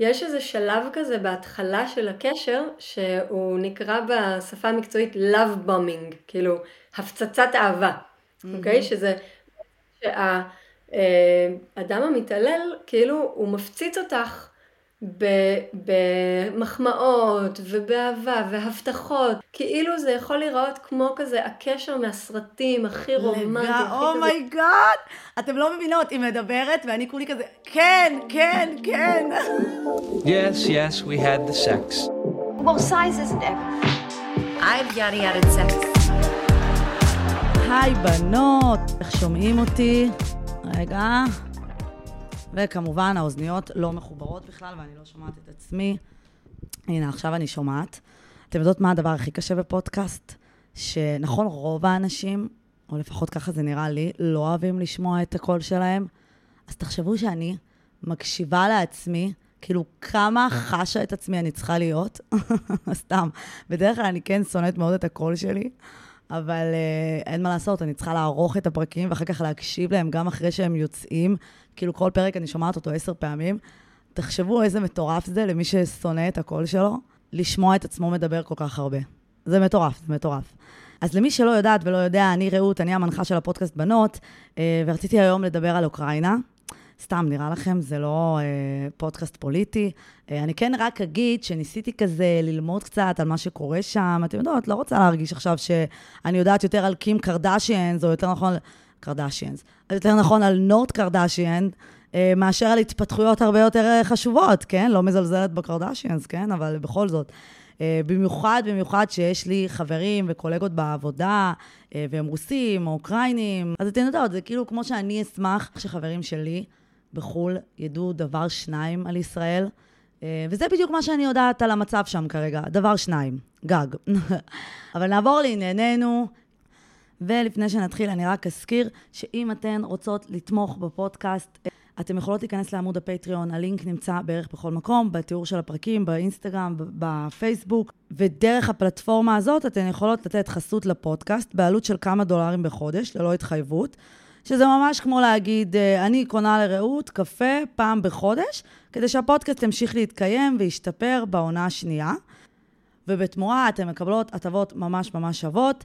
יש איזה שלב כזה בהתחלה של הקשר, שהוא נקרא בשפה המקצועית love bombing, כאילו הפצצת אהבה, אוקיי? Mm-hmm. Okay? שזה שהאדם המתעלל, כאילו הוא מפציץ אותך במחמאות ובאהבה והבטחות, כאילו זה יכול להיראות כמו כזה הקשר מהסרטים הכי רומנטי. oh my god, oh אתם לא מבינות, היא מדברת ואני כולי כזה, כן, כן, כן. Yes, yes, we had the sex. Well, size isn't everything. I've yada yada sex. היי בנות, איך שומעים אותי? רגע. וכמובן, האוזניות לא מחוברות בכלל, ואני לא שומעת את עצמי. הנה, עכשיו אני שומעת. אתם יודעות מה הדבר הכי קשה בפודקאסט? שנכון, רוב האנשים, או לפחות ככה זה נראה לי, לא אוהבים לשמוע את הקול שלהם. אז תחשבו שאני מקשיבה לעצמי, כאילו, כמה חשה את עצמי אני צריכה להיות. סתם. בדרך כלל אני כן שונאת מאוד את הקול שלי. אבל uh, אין מה לעשות, אני צריכה לערוך את הפרקים ואחר כך להקשיב להם גם אחרי שהם יוצאים. כאילו, כל פרק אני שומעת אותו עשר פעמים. תחשבו איזה מטורף זה למי ששונא את הקול שלו, לשמוע את עצמו מדבר כל כך הרבה. זה מטורף, זה מטורף. אז למי שלא יודעת ולא יודע, אני רעות, אני המנחה של הפודקאסט בנות, uh, ורציתי היום לדבר על אוקראינה. סתם, נראה לכם, זה לא אה, פודקאסט פוליטי. אה, אני כן רק אגיד שניסיתי כזה ללמוד קצת על מה שקורה שם. אתם יודעות, לא רוצה להרגיש עכשיו שאני יודעת יותר על קים קרדשיאנס, או יותר נכון, קרדשיאנס, יותר נכון על נורט קרדשיאן, אה, מאשר על התפתחויות הרבה יותר אה, חשובות, כן? לא מזלזלת בקרדשיאנס, כן? אבל בכל זאת. Uh, במיוחד, במיוחד שיש לי חברים וקולגות בעבודה, והם רוסים או אוקראינים. אז אתן יודעות, זה כאילו כמו שאני אשמח שחברים שלי בחו"ל ידעו דבר שניים על ישראל, אה, וזה בדיוק מה שאני יודעת על המצב שם כרגע, דבר שניים, גג. אבל נעבור לענייננו, ולפני שנתחיל אני רק אזכיר שאם אתן רוצות לתמוך בפודקאסט, אתן יכולות להיכנס לעמוד הפטריון, הלינק נמצא בערך בכל מקום, בתיאור של הפרקים, באינסטגרם, בפייסבוק, ודרך הפלטפורמה הזאת אתן יכולות לתת חסות לפודקאסט בעלות של כמה דולרים בחודש, ללא התחייבות. שזה ממש כמו להגיד, אה, אני קונה לרעות קפה פעם בחודש, כדי שהפודקאסט ימשיך להתקיים וישתפר בעונה השנייה. ובתמורה אתן מקבלות הטבות ממש ממש שוות.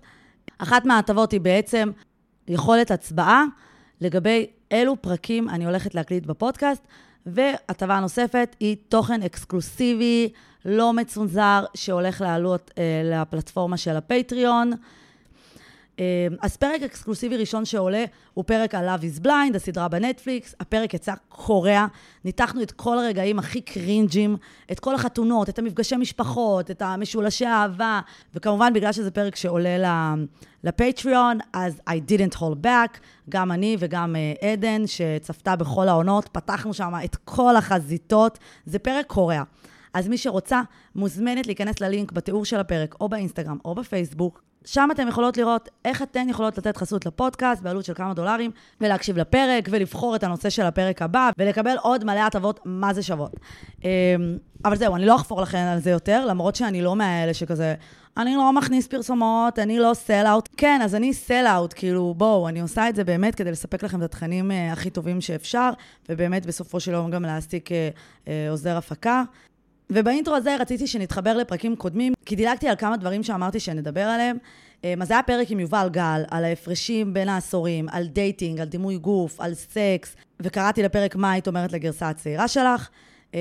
אחת מההטבות היא בעצם יכולת הצבעה לגבי אילו פרקים אני הולכת להקליט בפודקאסט, והטבה נוספת היא תוכן אקסקלוסיבי, לא מצונזר, שהולך לעלות אה, לפלטפורמה של הפטריון. אמ, אז פרק אקסקלוסיבי ראשון שעולה הוא פרק על Love is Blind, הסדרה בנטפליקס. הפרק יצא קורע, ניתחנו את כל הרגעים הכי קרינג'ים, את כל החתונות, את המפגשי משפחות, את המשולשי האהבה, וכמובן, בגלל שזה פרק שעולה לפטריון, אז I didn't hold back, גם אני וגם uh, עדן, שצפתה בכל העונות, פתחנו שם את כל החזיתות. זה פרק קורע. אז מי שרוצה, מוזמנת להיכנס ללינק בתיאור של הפרק, או באינסטגרם או בפייסבוק, שם אתן יכולות לראות איך אתן יכולות לתת חסות לפודקאסט בעלות של כמה דולרים, ולהקשיב לפרק, ולבחור את הנושא של הפרק הבא, ולקבל עוד מלא הטבות מה זה שוות. אמ, אבל זהו, אני לא אחפור לכם על זה יותר, למרות שאני לא מהאלה שכזה, אני לא מכניס פרסומות, אני לא sell-out. כן, אז אני sell-out, כאילו, בואו, אני עושה את זה באמת כדי לספק לכם את התכנים אה, הכי טובים שאפשר, ובאמת בסופו של יום גם להעסיק אה, אה, עוזר הפקה. ובאינטרו הזה רציתי שנתחבר לפרקים קודמים, כי דילגתי על כמה דברים שאמרתי שנדבר עליהם. אז זה היה פרק עם יובל גל, על ההפרשים בין העשורים, על דייטינג, על דימוי גוף, על סקס, וקראתי לפרק מה היית אומרת לגרסה הצעירה שלך.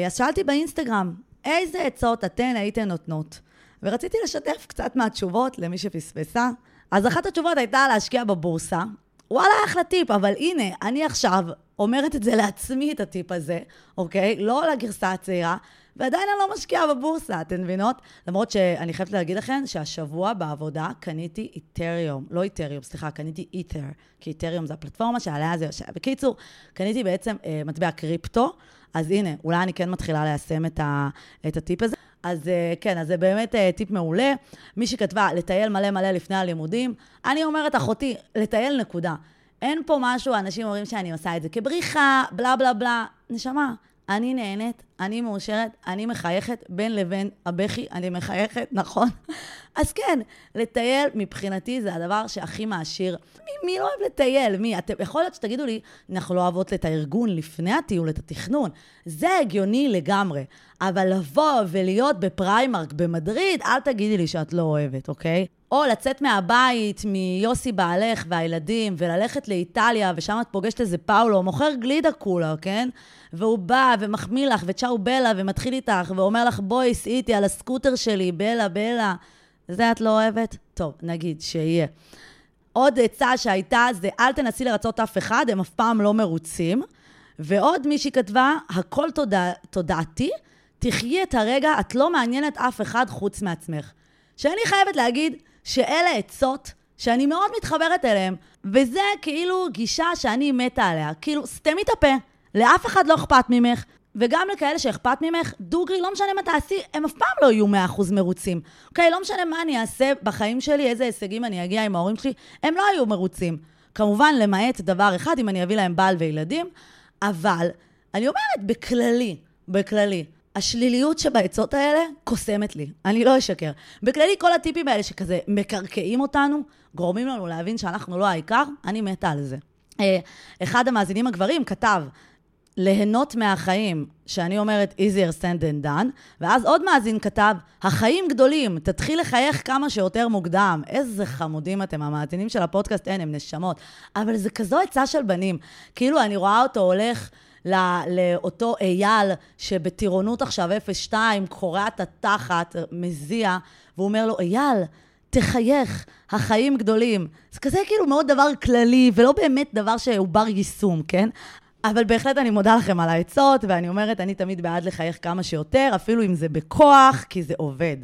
אז שאלתי באינסטגרם, איזה עצות אתן הייתן נותנות? ורציתי לשתף קצת מהתשובות למי שפספסה. אז אחת התשובות הייתה להשקיע בבורסה. וואלה, אחלה טיפ, אבל הנה, אני עכשיו אומרת את זה לעצמי, את הטיפ הזה, אוקיי? לא לגרסה הצעירה, ועדיין אני לא משקיעה בבורסה, אתן מבינות? למרות שאני חייבת להגיד לכם שהשבוע בעבודה קניתי איתריום, לא איתריום, סליחה, קניתי איתר, כי איתריום זה הפלטפורמה שעליה זה יושב. בקיצור, קניתי בעצם אה, מטבע קריפטו, אז הנה, אולי אני כן מתחילה ליישם את, ה, את הטיפ הזה. אז אה, כן, אז זה באמת אה, טיפ מעולה. מי שכתבה, לטייל מלא מלא לפני הלימודים, אני אומרת, אחותי, לטייל נקודה. אין פה משהו, אנשים אומרים שאני עושה את זה כבריחה, בלה בלה בלה. נשמה, אני נהנית, אני מאושרת, אני מחייכת, בין לבין הבכי, אני מחייכת, נכון? אז כן, לטייל מבחינתי זה הדבר שהכי מעשיר. מי, מי לא אוהב לטייל? מי? אתם, יכול להיות שתגידו לי, אנחנו לא אוהבות את הארגון לפני הטיול, את התכנון. זה הגיוני לגמרי. אבל לבוא ולהיות בפריימרק במדריד, אל תגידי לי שאת לא אוהבת, אוקיי? או לצאת מהבית מיוסי בעלך והילדים, וללכת לאיטליה, ושם את פוגשת איזה פאולו, מוכר גלידה כולה, כן? והוא בא ומחמיא לך, וצ'או בלה, ומתחיל איתך, ואומר לך, בואי, סעי איתי על הסקוטר שלי, בלה, בלה. זה את לא אוהבת? טוב, נגיד, שיהיה. עוד עצה שהייתה זה, אל תנסי לרצות אף אחד, הם אף פעם לא מרוצים. ועוד מישהי כתבה, הכל תודע, תודעתי, תחי את הרגע, את לא מעניינת אף אחד חוץ מעצמך. שאני חייבת להגיד שאלה עצות שאני מאוד מתחברת אליהן, וזה כאילו גישה שאני מתה עליה. כאילו, סתמי את הפה, לאף אחד לא אכפת ממך, וגם לכאלה שאכפת ממך, דוגרי, לא משנה מה תעשי, הם אף פעם לא יהיו 100% מרוצים. אוקיי, לא משנה מה אני אעשה בחיים שלי, איזה הישגים אני אגיע עם ההורים שלי, הם לא היו מרוצים. כמובן, למעט דבר אחד, אם אני אביא להם בעל וילדים, אבל אני אומרת, בכללי, בכללי, השליליות שבעצות האלה קוסמת לי, אני לא אשקר. בכללי, כל הטיפים האלה שכזה מקרקעים אותנו, גורמים לנו להבין שאנחנו לא העיקר, אני מתה על זה. אה, אחד המאזינים הגברים כתב, ליהנות מהחיים, שאני אומרת easier said than done, ואז עוד מאזין כתב, החיים גדולים, תתחיל לחייך כמה שיותר מוקדם. איזה חמודים אתם, המאזינים של הפודקאסט, אין, הם נשמות. אבל זה כזו עצה של בנים. כאילו, אני רואה אותו הולך... לא, לאותו אייל שבטירונות עכשיו 0-2, קורע את התחת, מזיע, והוא אומר לו, אייל, תחייך, החיים גדולים. זה כזה כאילו מאוד דבר כללי, ולא באמת דבר שהוא בר יישום, כן? אבל בהחלט אני מודה לכם על העצות, ואני אומרת, אני תמיד בעד לחייך כמה שיותר, אפילו אם זה בכוח, כי זה עובד.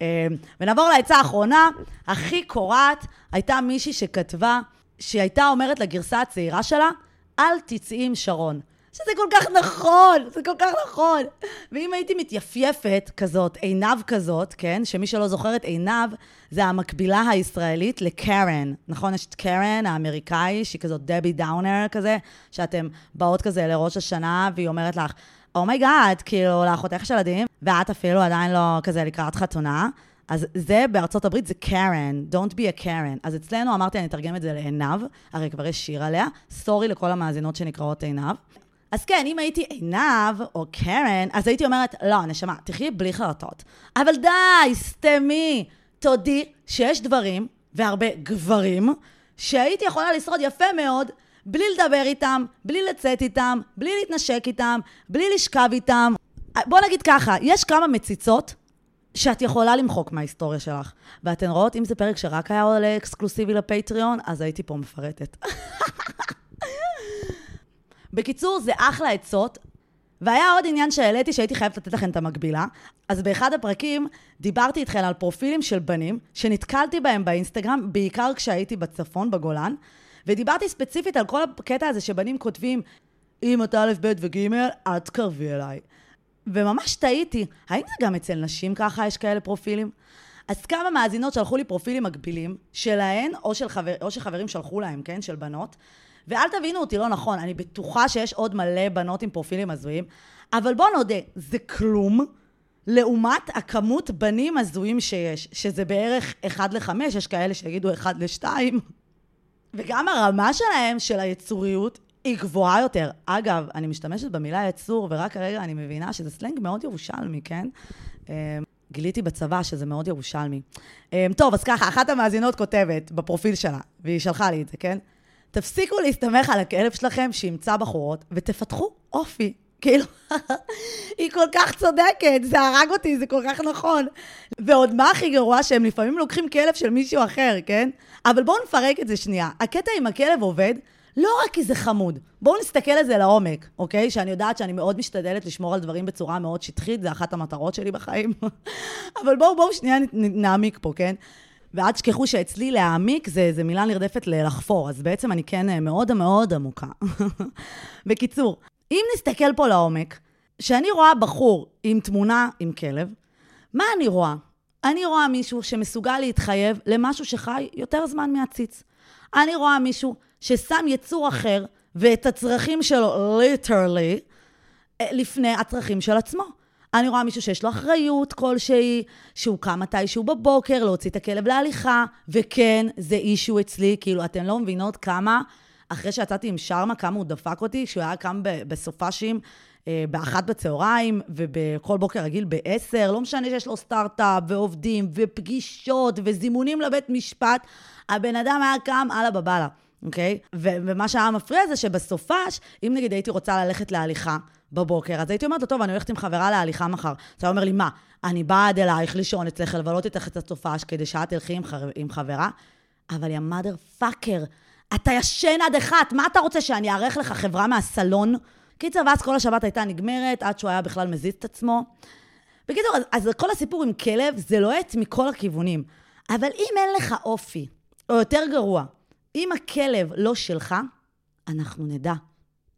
אה, ונעבור לעצה האחרונה, הכי קורעת, הייתה מישהי שכתבה, שהיא הייתה אומרת לגרסה הצעירה שלה, אל תצאי עם שרון. שזה כל כך נכון, זה כל כך נכון. ואם הייתי מתייפייפת כזאת, עינב כזאת, כן? שמי שלא זוכר את עינב, זה המקבילה הישראלית לקרן. נכון? יש את קרן האמריקאי, שהיא כזאת Debbie Downer כזה, שאתם באות כזה לראש השנה, והיא אומרת לך, oh my god, כאילו, לאחותך יש ילדים, ואת אפילו עדיין לא כזה לקראת חתונה. אז זה בארצות הברית זה קרן, Don't be a Karen. אז אצלנו אמרתי, אני אתרגם את זה לעינב, הרי כבר יש שיר עליה, סורי לכל המאזינות שנקראות עינב. אז כן, אם הייתי עינב או קרן, אז הייתי אומרת, לא, נשמה, תחי בלי חרטות. אבל די, סתמי. תודי שיש דברים, והרבה גברים, שהייתי יכולה לשרוד יפה מאוד, בלי לדבר איתם, בלי לצאת איתם, בלי להתנשק איתם, בלי לשכב איתם. בוא נגיד ככה, יש כמה מציצות שאת יכולה למחוק מההיסטוריה שלך. ואתן רואות, אם זה פרק שרק היה עולה אקסקלוסיבי לפטריון, אז הייתי פה מפרטת. בקיצור, זה אחלה עצות. והיה עוד עניין שהעליתי שהייתי חייבת לתת לכם את המקבילה. אז באחד הפרקים דיברתי איתכם על פרופילים של בנים, שנתקלתי בהם באינסטגרם, בעיקר כשהייתי בצפון, בגולן, ודיברתי ספציפית על כל הקטע הזה שבנים כותבים, אם אתה א', ב' וג', אל תקרבי אליי. וממש תהיתי, האם זה גם אצל נשים ככה יש כאלה פרופילים? אז כמה מאזינות שלחו לי פרופילים מקבילים, שלהן, או, של חבר, או שחברים שלחו להם, כן, של בנות, ואל תבינו אותי לא נכון, אני בטוחה שיש עוד מלא בנות עם פרופילים הזויים, אבל בואו נודה, זה כלום. לעומת הכמות בנים הזויים שיש, שזה בערך 1 ל-5, יש כאלה שיגידו 1 ל-2, וגם הרמה שלהם, של היצוריות, היא גבוהה יותר. אגב, אני משתמשת במילה יצור, ורק כרגע אני מבינה שזה סלנג מאוד ירושלמי, כן? אמ, גיליתי בצבא שזה מאוד ירושלמי. אמ, טוב, אז ככה, אחת המאזינות כותבת בפרופיל שלה, והיא שלחה לי את זה, כן? תפסיקו להסתמך על הכלב שלכם שימצא בחורות, ותפתחו אופי. כאילו, היא כל כך צודקת, זה הרג אותי, זה כל כך נכון. ועוד מה הכי גרוע? שהם לפעמים לוקחים כלב של מישהו אחר, כן? אבל בואו נפרק את זה שנייה. הקטע עם הכלב עובד לא רק כי זה חמוד. בואו נסתכל על זה לעומק, אוקיי? שאני יודעת שאני מאוד משתדלת לשמור על דברים בצורה מאוד שטחית, זה אחת המטרות שלי בחיים. אבל בואו, בואו שנייה נעמיק פה, כן? ואל תשכחו שאצלי להעמיק זה, זה מילה נרדפת ללחפור, אז בעצם אני כן אה, מאוד מאוד עמוקה. בקיצור, אם נסתכל פה לעומק, כשאני רואה בחור עם תמונה עם כלב, מה אני רואה? אני רואה מישהו שמסוגל להתחייב למשהו שחי יותר זמן מהציץ. אני רואה מישהו ששם יצור אחר ואת הצרכים שלו, ליטרלי, אה, לפני הצרכים של עצמו. אני רואה מישהו שיש לו אחריות כלשהי, שהוא קם מתישהו בבוקר, להוציא את הכלב להליכה, וכן, זה אישו אצלי, כאילו, אתן לא מבינות כמה, אחרי שיצאתי עם שרמה, כמה הוא דפק אותי, כשהוא היה קם בסופאשים, אה, באחת בצהריים, ובכל בוקר רגיל בעשר, לא משנה שיש לו סטארט-אפ, ועובדים, ופגישות, וזימונים לבית משפט, הבן אדם היה קם אללה בבאללה. אוקיי? ומה שהיה מפריע זה שבסופש, אם נגיד הייתי רוצה ללכת להליכה בבוקר, אז הייתי אומרת לו, טוב, אני הולכת עם חברה להליכה מחר. אז הוא אומר לי, מה, אני באה עד אלייך לישון אצלך, לבלות איתך את הסופש, כדי שאת תלכי עם, חבר, עם חברה? אבל יא מאדר פאקר, אתה ישן עד אחת, מה אתה רוצה, שאני אארח לך חברה מהסלון? קיצר, ואז כל השבת הייתה נגמרת, עד שהוא היה בכלל מזיז את עצמו. בקיצור, אז, אז כל הסיפור עם כלב זה לוהט מכל הכיוונים. אבל אם אין לך אופי, או יותר גרוע, אם הכלב לא שלך, אנחנו נדע.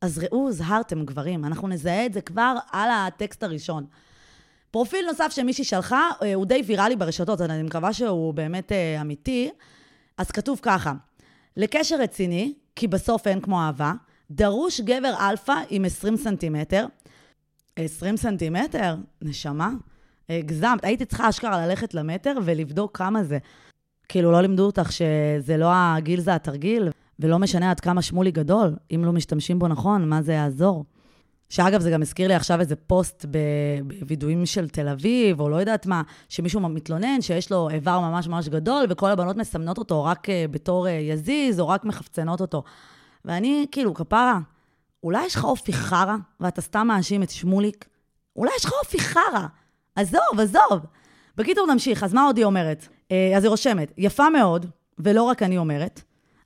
אז ראו, הוזהרתם גברים, אנחנו נזהה את זה כבר על הטקסט הראשון. פרופיל נוסף שמישהי שלחה, אה, הוא די ויראלי ברשתות, אני מקווה שהוא באמת אה, אמיתי. אז כתוב ככה, לקשר רציני, כי בסוף אין כמו אהבה, דרוש גבר אלפא עם 20 סנטימטר. 20 סנטימטר? נשמה. הגזמת. הייתי צריכה אשכרה ללכת למטר ולבדוק כמה זה. כאילו, לא לימדו אותך שזה לא הגיל זה התרגיל, ולא משנה עד כמה שמולי גדול, אם לא משתמשים בו נכון, מה זה יעזור. שאגב, זה גם הזכיר לי עכשיו איזה פוסט בווידויים של תל אביב, או לא יודעת מה, שמישהו מתלונן שיש לו איבר ממש ממש גדול, וכל הבנות מסמנות אותו רק אה, בתור אה, יזיז, או רק מחפצנות אותו. ואני, כאילו, כפרה, אולי יש לך אופי חרא, ואתה סתם מאשים את שמוליק? אולי יש לך אופי חרא. עזוב, עזוב. בקיצור, נמשיך. אז מה עוד היא אומרת? אה, אז היא רושמת, יפה מאוד, ולא רק אני אומרת,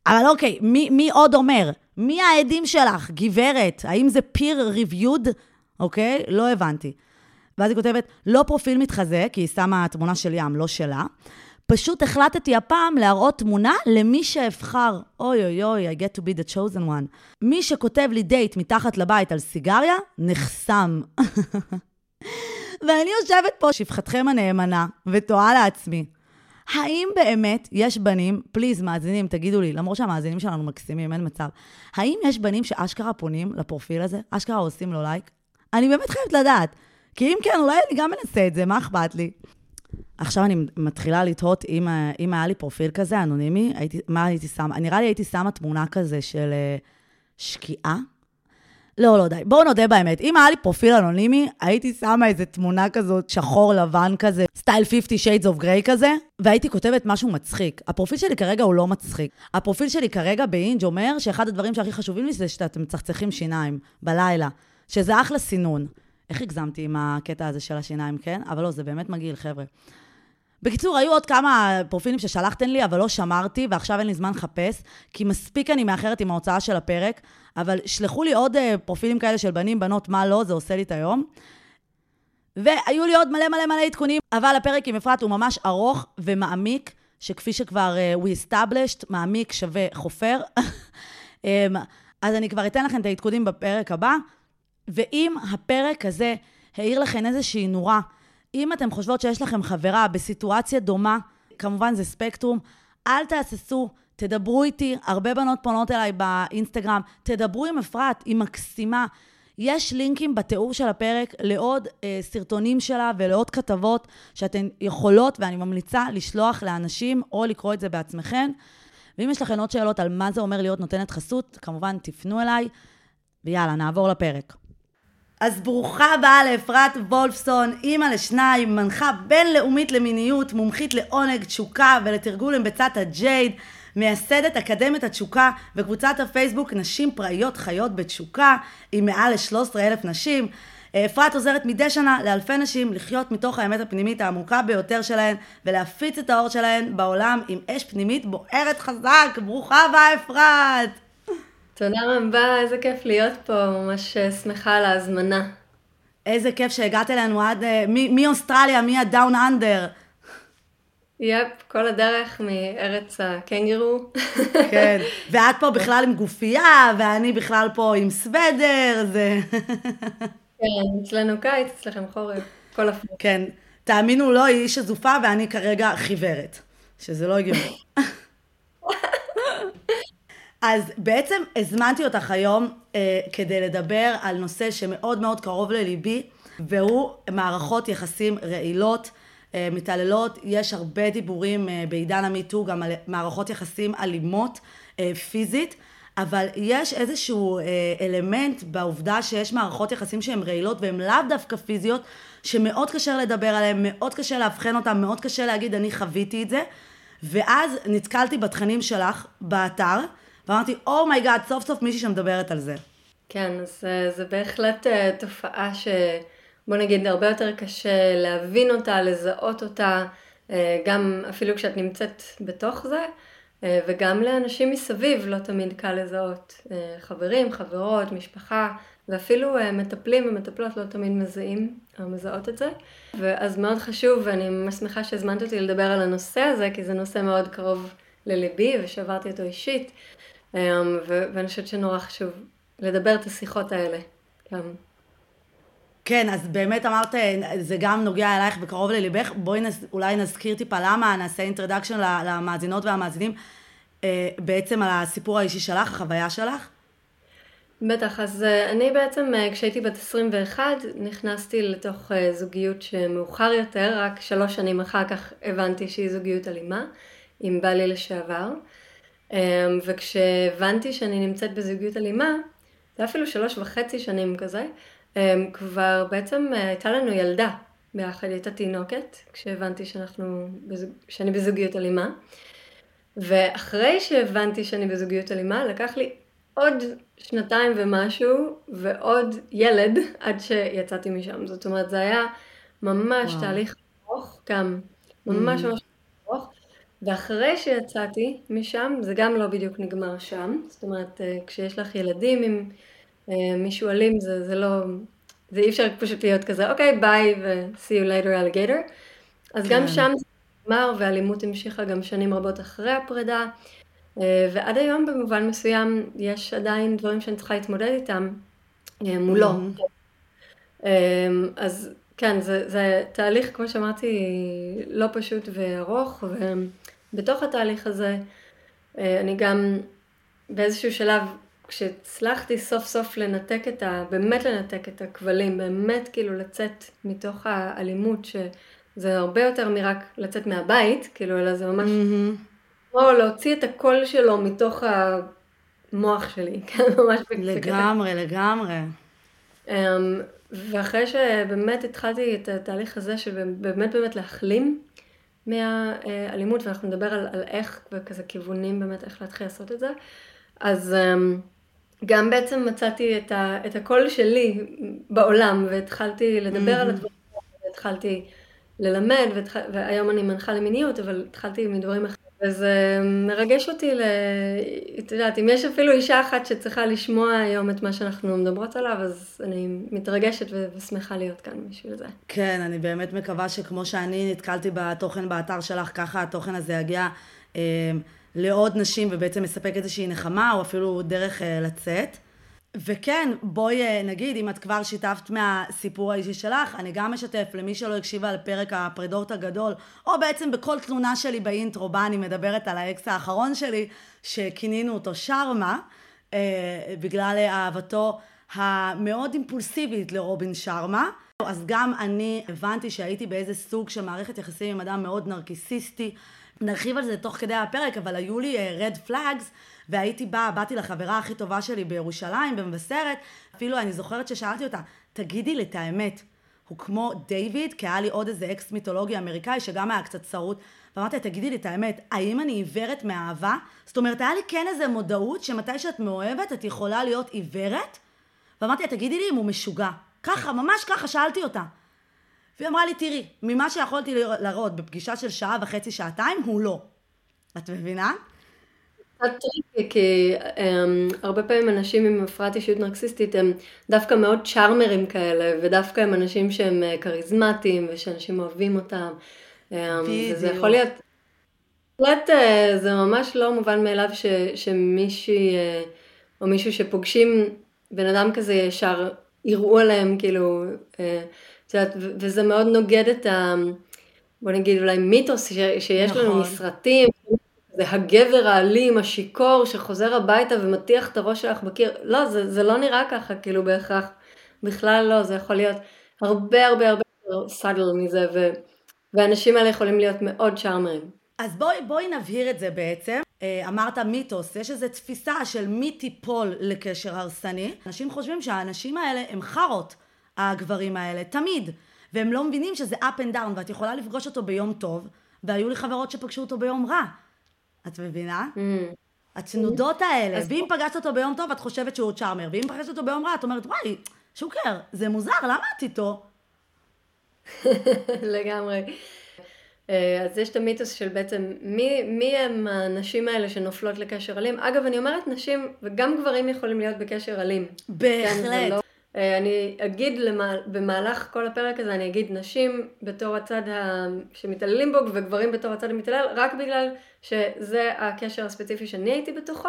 אבל אוקיי, מי, מי עוד אומר? מי העדים שלך, גברת? האם זה peer reviewed? אוקיי? לא הבנתי. ואז היא כותבת, לא פרופיל מתחזה, כי היא שמה תמונה של ים, לא שלה. פשוט החלטתי הפעם להראות תמונה למי שאבחר. אוי אוי אוי, I get to be the chosen one. מי שכותב לי דייט מתחת לבית על סיגריה, נחסם. ואני יושבת פה, שפחתכם הנאמנה, ותוהה לעצמי, האם באמת יש בנים, פליז, מאזינים, תגידו לי, למרות שהמאזינים שלנו מקסימים, אין מצב, האם יש בנים שאשכרה פונים לפרופיל הזה, אשכרה עושים לו לייק? אני באמת חייבת לדעת. כי אם כן, אולי אני גם אנסה את זה, מה אכפת לי? עכשיו אני מתחילה לתהות אם, אם היה לי פרופיל כזה, אנונימי, הייתי, מה הייתי שמה? נראה לי הייתי שמה תמונה כזה של אה, שקיעה. לא, לא, די. בואו נודה באמת. אם היה לי פרופיל אנונימי, הייתי שמה איזה תמונה כזאת, שחור לבן כזה, סטייל 50 Shades of Grey כזה, והייתי כותבת משהו מצחיק. הפרופיל שלי כרגע הוא לא מצחיק. הפרופיל שלי כרגע ב Hinge אומר שאחד הדברים שהכי חשובים לי זה שאתם מצחצחים שיניים בלילה, שזה אחלה סינון. איך הגזמתי עם הקטע הזה של השיניים, כן? אבל לא, זה באמת מגעיל, חבר'ה. בקיצור, היו עוד כמה פרופילים ששלחתם לי, אבל לא שמרתי, ועכשיו אין לי זמן לחפש, כי מספיק אני מאחרת עם ההוצאה של הפרק, אבל שלחו לי עוד uh, פרופילים כאלה של בנים, בנות, מה לא, זה עושה לי את היום. והיו לי עוד מלא מלא מלא עדכונים, אבל הפרק עם אפרת הוא ממש ארוך ומעמיק, שכפי שכבר uh, we established, מעמיק שווה חופר. um, אז אני כבר אתן לכם את העדכונים בפרק הבא, ואם הפרק הזה העיר לכם איזושהי נורה, אם אתם חושבות שיש לכם חברה בסיטואציה דומה, כמובן זה ספקטרום, אל תהססו, תדברו איתי, הרבה בנות פונות אליי באינסטגרם, תדברו עם אפרת, היא מקסימה. יש לינקים בתיאור של הפרק לעוד אה, סרטונים שלה ולעוד כתבות שאתן יכולות, ואני ממליצה לשלוח לאנשים או לקרוא את זה בעצמכן. ואם יש לכם עוד שאלות על מה זה אומר להיות נותנת חסות, כמובן תפנו אליי, ויאללה, נעבור לפרק. אז ברוכה הבאה לאפרת וולפסון, אימא לשניים, מנחה בינלאומית למיניות, מומחית לעונג, תשוקה ולתרגול עם ביצת הג'ייד, מייסדת אקדמית התשוקה וקבוצת הפייסבוק נשים פראיות חיות בתשוקה, עם מעל ל-13 אלף נשים. אפרת עוזרת מדי שנה לאלפי נשים לחיות מתוך האמת הפנימית העמוקה ביותר שלהן ולהפיץ את האור שלהן בעולם עם אש פנימית בוערת חזק. ברוכה הבאה אפרת! תודה רבה, איזה כיף להיות פה, ממש אה, שמחה על ההזמנה. איזה כיף שהגעת אלינו עד, אה, מאוסטרליה, מהדאון אנדר. יפ, כל הדרך מארץ הקנגרו. כן, ואת פה בכלל עם גופייה, ואני בכלל פה עם סוודר, זה... כן, אצלנו קיץ, אצלכם חורף, כל הפוך. כן, תאמינו לא, היא איש הזופה ואני כרגע חיוורת, שזה לא הגיוני. אז בעצם הזמנתי אותך היום אה, כדי לדבר על נושא שמאוד מאוד קרוב לליבי, והוא מערכות יחסים רעילות, אה, מתעללות, יש הרבה דיבורים אה, בעידן המיטו גם על מערכות יחסים אלימות אה, פיזית. אבל יש איזשהו אלמנט בעובדה שיש מערכות יחסים שהן רעילות והן לאו דווקא פיזיות, שמאוד קשה לדבר עליהן, מאוד קשה לאבחן אותן, מאוד קשה להגיד אני חוויתי את זה. ואז נתקלתי בתכנים שלך באתר, ואמרתי, oh my god, סוף סוף מישהי שמדברת על זה. כן, אז זה בהחלט אה, תופעה שבוא נגיד הרבה יותר קשה להבין אותה, לזהות אותה, אה, גם אפילו כשאת נמצאת בתוך זה, אה, וגם לאנשים מסביב לא תמיד קל לזהות. חברים, חברות, משפחה, ואפילו מטפלים ומטפלות לא תמיד מזהים או מזהות את זה. ואז מאוד חשוב, ואני ממש שמחה שהזמנת אותי לדבר על הנושא הזה, כי זה נושא מאוד קרוב לליבי ושעברתי אותו אישית. ואני חושבת שנורא חשוב לדבר את השיחות האלה. גם. כן, אז באמת אמרת, זה גם נוגע אלייך וקרוב לליבך. בואי נס, אולי נזכיר טיפה למה, נעשה אינטרדקשן למאזינות והמאזינים, אה, בעצם על הסיפור האישי שלך, החוויה שלך. בטח, אז אה, אני בעצם אה, כשהייתי בת 21 נכנסתי לתוך זוגיות שמאוחר יותר, רק שלוש שנים אחר כך הבנתי שהיא זוגיות אלימה עם בעלי לשעבר. וכשהבנתי שאני נמצאת בזוגיות אלימה, זה אפילו שלוש וחצי שנים כזה, אמ, כבר בעצם אה, הייתה לנו ילדה ביחד, הייתה תינוקת, כשהבנתי שאנחנו, שאני בזוגיות אלימה. ואחרי שהבנתי שאני בזוגיות אלימה, לקח לי עוד שנתיים ומשהו, ועוד ילד, עד שיצאתי משם. זאת אומרת, זה היה ממש וואו. תהליך ארוך, גם ממש mm. ממש. ואחרי שיצאתי משם, זה גם לא בדיוק נגמר שם. זאת אומרת, אה, כשיש לך ילדים עם אה, מישהו אלים, זה, זה לא... זה אי אפשר פשוט להיות כזה, אוקיי, ביי ו-see you later alligator. אז כן. גם שם זה נגמר, ואלימות המשיכה גם שנים רבות אחרי הפרידה. אה, ועד היום במובן מסוים יש עדיין דברים שאני צריכה להתמודד איתם מולו. אז כן, זה, זה תהליך, כמו שאמרתי, לא פשוט וארוך, ובתוך התהליך הזה אני גם באיזשהו שלב כשהצלחתי סוף סוף לנתק את ה... באמת לנתק את הכבלים, באמת כאילו לצאת מתוך האלימות, שזה הרבה יותר מרק לצאת מהבית, כאילו, אלא זה ממש... Mm-hmm. או להוציא את הקול שלו מתוך המוח שלי, כן, ממש... לגמרי, לגמרי. Um, ואחרי שבאמת התחלתי את התהליך הזה של באמת באמת להחלים מהאלימות, ואנחנו נדבר על, על איך וכזה כיוונים באמת איך להתחיל לעשות את זה, אז um, גם בעצם מצאתי את, ה, את הקול שלי בעולם, והתחלתי לדבר mm-hmm. על הדברים, והתחלתי ללמד, והתח... והיום אני מנחה למיניות, אבל התחלתי מדברים אחרים. וזה מרגש אותי, ל... את יודעת, אם יש אפילו אישה אחת שצריכה לשמוע היום את מה שאנחנו מדברות עליו, אז אני מתרגשת ושמחה להיות כאן בשביל זה. כן, אני באמת מקווה שכמו שאני נתקלתי בתוכן באתר שלך, ככה התוכן הזה יגיע. אה, לעוד נשים ובעצם מספק איזושהי נחמה או אפילו דרך אה, לצאת. וכן, בואי אה, נגיד, אם את כבר שיתפת מהסיפור האישי שלך, אני גם אשתף למי שלא הקשיבה לפרק הפרידות הגדול, או בעצם בכל תלונה שלי באינטרו, בה אני מדברת על האקס האחרון שלי, שכינינו אותו שרמה, אה, בגלל אהבתו המאוד אימפולסיבית לרובין שרמה. אז גם אני הבנתי שהייתי באיזה סוג של מערכת יחסים עם אדם מאוד נרקיסיסטי, נרחיב על זה תוך כדי הפרק, אבל היו לי רד uh, פלאגס, והייתי באה, באתי לחברה הכי טובה שלי בירושלים, במבשרת, אפילו אני זוכרת ששאלתי אותה, תגידי לי את האמת, הוא כמו דיוויד, כי היה לי עוד איזה אקס מיתולוגי אמריקאי שגם היה קצת צרות, ואמרתי תגידי לי את האמת, האם אני עיוורת מאהבה? זאת אומרת, היה לי כן איזה מודעות שמתי שאת מאוהבת, את יכולה להיות עיוורת? ואמרתי לה, תגידי לי אם הוא משוגע. ככה, ממש ככה, שאלתי אותה. והיא אמרה לי, תראי, ממה שיכולתי לראות בפגישה של שעה וחצי, שעתיים, הוא לא. את מבינה? קצת tricky, כי אמ, הרבה פעמים אנשים עם הפרעת אישיות נרקסיסטית הם דווקא מאוד צ'ארמרים כאלה, ודווקא הם אנשים שהם uh, כריזמטיים, ושאנשים אוהבים אותם. Um, וזה יכול להיות... בהחלט uh, זה ממש לא מובן מאליו ש, שמישהי uh, או מישהו שפוגשים בן אדם כזה ישר יראו עליהם כאילו uh, יודעת, וזה מאוד נוגד את ה... בוא נגיד אולי מיתוס שיש נכון. לנו מסרטים, זה הגבר האלים, השיכור, שחוזר הביתה ומטיח את הראש שלך בקיר. לא, זה, זה לא נראה ככה, כאילו בהכרח. בכלל לא, זה יכול להיות הרבה הרבה הרבה יותר סאדל מזה, ו... והאנשים האלה יכולים להיות מאוד צ'ארמרים. אז בואי, בואי נבהיר את זה בעצם. אה, אמרת מיתוס, יש איזו תפיסה של מי תיפול לקשר הרסני. אנשים חושבים שהאנשים האלה הם חארות, הגברים האלה, תמיד. והם לא מבינים שזה up and down, ואת יכולה לפגוש אותו ביום טוב, והיו לי חברות שפגשו אותו ביום רע. את מבינה? Mm. התנודות האלה. ואם פגשת אותו ביום טוב, את חושבת שהוא צ'ארמר, ואם פגשת אותו ביום רע, את אומרת, וואי, שוקר, זה מוזר, למה את איתו? לגמרי. אה, אז יש את המיתוס של בעצם מי, מי הם הנשים האלה שנופלות לקשר אלים. אגב, אני אומרת נשים, וגם גברים יכולים להיות בקשר אלים. בהחלט. כן, לא, אה, אני אגיד למה, במהלך כל הפרק הזה, אני אגיד נשים בתור הצד ה... שמתעללים בו וגברים בתור הצד המתעלל, רק בגלל שזה הקשר הספציפי שאני הייתי בתוכו.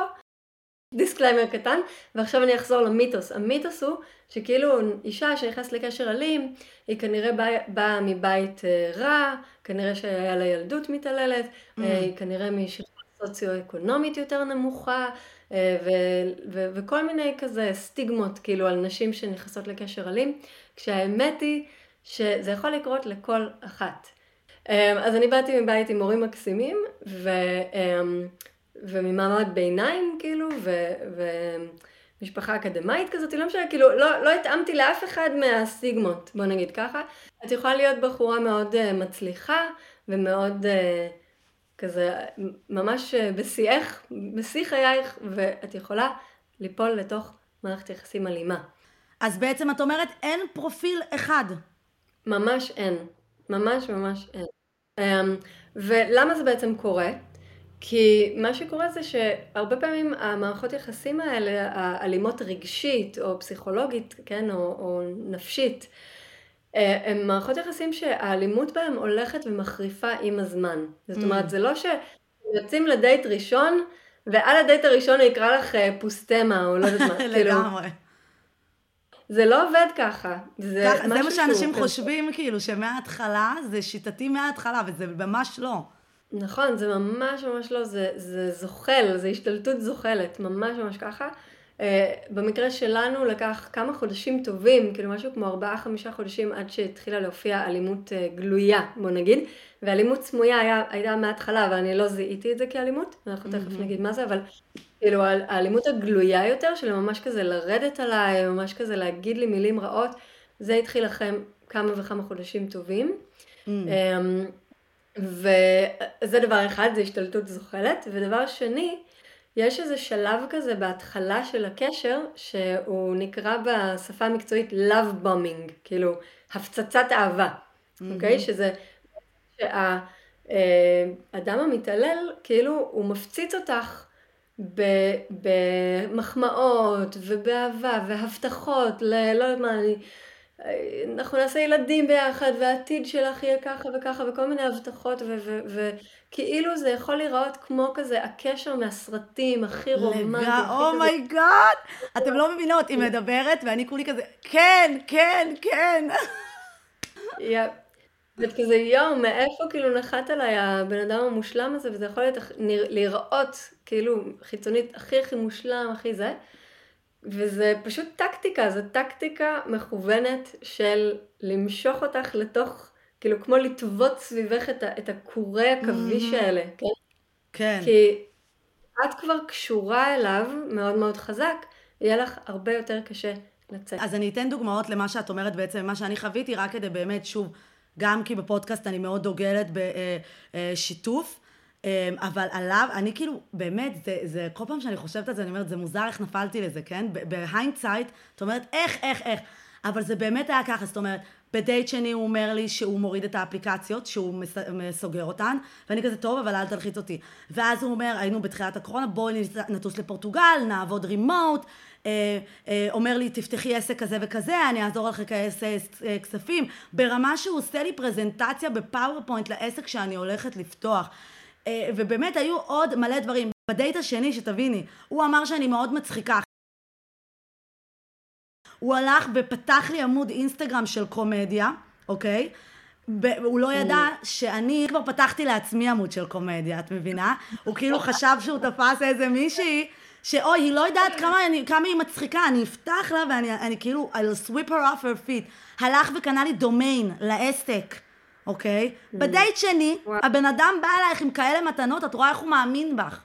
Disclaimer קטן, ועכשיו אני אחזור למיתוס. המיתוס הוא שכאילו אישה שנכנסת לקשר אלים, היא כנראה באה בא מבית אה, רע, כנראה שהיה לה ילדות מתעללת, mm. אה, היא כנראה משכבה סוציו-אקונומית יותר נמוכה, אה, ו- ו- וכל מיני כזה סטיגמות כאילו על נשים שנכנסות לקשר אלים, כשהאמת היא שזה יכול לקרות לכל אחת. אז אני באתי מבית עם הורים מקסימים, ו... וממעמד ביניים, כאילו, ו... ומשפחה אקדמאית כזאת, לא משנה, כאילו, לא, לא התאמתי לאף אחד מהסיגמות, בוא נגיד ככה. את יכולה להיות בחורה מאוד uh, מצליחה, ומאוד uh, כזה, ממש uh, בשיאך, בשיא חייך, ואת יכולה ליפול לתוך מערכת יחסים אלימה. אז בעצם את אומרת, אין פרופיל אחד. ממש אין. ממש ממש אין. Um, ולמה זה בעצם קורה? כי מה שקורה זה שהרבה פעמים המערכות יחסים האלה, האלימות רגשית או פסיכולוגית, כן, או, או נפשית, אה, הן מערכות יחסים שהאלימות בהן הולכת ומחריפה עם הזמן. זאת אומרת, mm. זה לא שיוצאים לדייט ראשון, ועל הדייט הראשון הוא יקרא לך אה, פוסטמה, או לא יודעת מה, כאילו. לגמרי. זה לא עובד ככה. זה, ככה, זה מה שאנשים חושבים, כאילו, שמההתחלה, זה שיטתי מההתחלה, וזה ממש לא. נכון, זה ממש ממש לא, זה, זה זוחל, זה השתלטות זוחלת, ממש ממש ככה. Uh, במקרה שלנו לקח כמה חודשים טובים, כאילו משהו כמו ארבעה חמישה חודשים עד שהתחילה להופיע אלימות uh, גלויה, בוא נגיד, ואלימות סמויה היה, הייתה מההתחלה, אבל אני לא זיהיתי את זה כאלימות, אנחנו תכף mm-hmm. נגיד מה זה, אבל כאילו האלימות הגלויה יותר, של ממש כזה לרדת עליי, ממש כזה להגיד לי מילים רעות, זה התחיל לכם כמה וכמה חודשים טובים. Mm. וזה דבר אחד, זה השתלטות זוחלת, ודבר שני, יש איזה שלב כזה בהתחלה של הקשר, שהוא נקרא בשפה המקצועית love bombing, כאילו הפצצת אהבה, אוקיי? Mm-hmm. Okay? שזה, שהאדם המתעלל, כאילו הוא מפציץ אותך במחמאות ובאהבה והבטחות, ל... לא יודעת מה, אני... אנחנו נעשה ילדים ביחד, והעתיד שלך יהיה ככה וככה, וכל מיני הבטחות, וכאילו זה יכול להיראות כמו כזה הקשר מהסרטים הכי רומנטי. Oh my god! אתם לא מבינות, היא מדברת, ואני כולי כזה, כן, כן, כן. ואת כזה, יואו, מאיפה כאילו נחת עליי הבן אדם המושלם הזה, וזה יכול להיות, להיראות כאילו חיצונית הכי הכי מושלם, הכי זה. וזה פשוט טקטיקה, זו טקטיקה מכוונת של למשוך אותך לתוך, כאילו כמו לטוות סביבך את, את הכורי עכביש. האלה, כן? כן. כי את כבר קשורה אליו מאוד מאוד חזק, יהיה לך הרבה יותר קשה לצאת. אז אני אתן דוגמאות למה שאת אומרת בעצם, מה שאני חוויתי, רק כדי באמת, שוב, גם כי בפודקאסט אני מאוד דוגלת בשיתוף. אה, אמ, אבל עליו, אני כאילו, באמת, זה, זה, כל פעם שאני חושבת על זה, אני אומרת, זה מוזר איך נפלתי לזה, כן? ב hindsight, את אומרת, איך, איך, איך. אבל זה באמת היה ככה, זאת אומרת, בדייט שני הוא אומר לי שהוא מוריד את האפליקציות, שהוא סוגר אותן, ואני כזה, טוב, אבל אל תלחיץ אותי. ואז הוא אומר, היינו בתחילת הקורונה, בואי נטוס לפורטוגל, נעבוד remote, אה, אה, אומר לי, תפתחי עסק כזה וכזה, אני אעזור לך לכנס אה, כספים, ברמה שהוא עושה לי פרזנטציה ב PowerPoint לעסק שאני הולכת לפתוח. ובאמת היו עוד מלא דברים. בדייט השני, שתביני, הוא אמר שאני מאוד מצחיקה. הוא הלך ופתח לי עמוד אינסטגרם של קומדיה, אוקיי? הוא לא ידע שאני כבר פתחתי לעצמי עמוד של קומדיה, את מבינה? הוא כאילו חשב שהוא תפס איזה מישהי שאוי, היא לא יודעת כמה, אני, כמה היא מצחיקה, אני אפתח לה ואני אני, כאילו, I'll sweep her off her feet. הלך וקנה לי דומיין לעסק, אוקיי? בדייט שני, הבן אדם בא אלייך עם כאלה מתנות, את רואה איך הוא מאמין בך.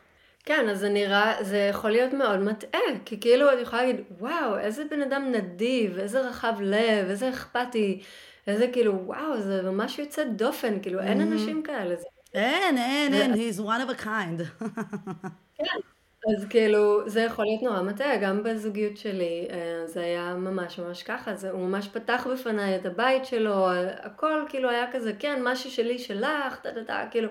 כן, אז זה נראה, זה יכול להיות מאוד מטעה, כי כאילו את יכולה להגיד, וואו, איזה בן אדם נדיב, איזה רחב לב, איזה אכפתי, איזה כאילו, וואו, זה ממש יוצא דופן, כאילו, אין mm-hmm. אנשים כאלה. זה... אין, אין, אין, he's one of a kind. כן, אז כאילו, זה יכול להיות נורא מטעה, גם בזוגיות שלי, אה, זה היה ממש ממש ככה, זה, הוא ממש פתח בפניי את הבית שלו, הכל כאילו היה כזה, כן, משהו שלי שלך, טה טה טה, כאילו,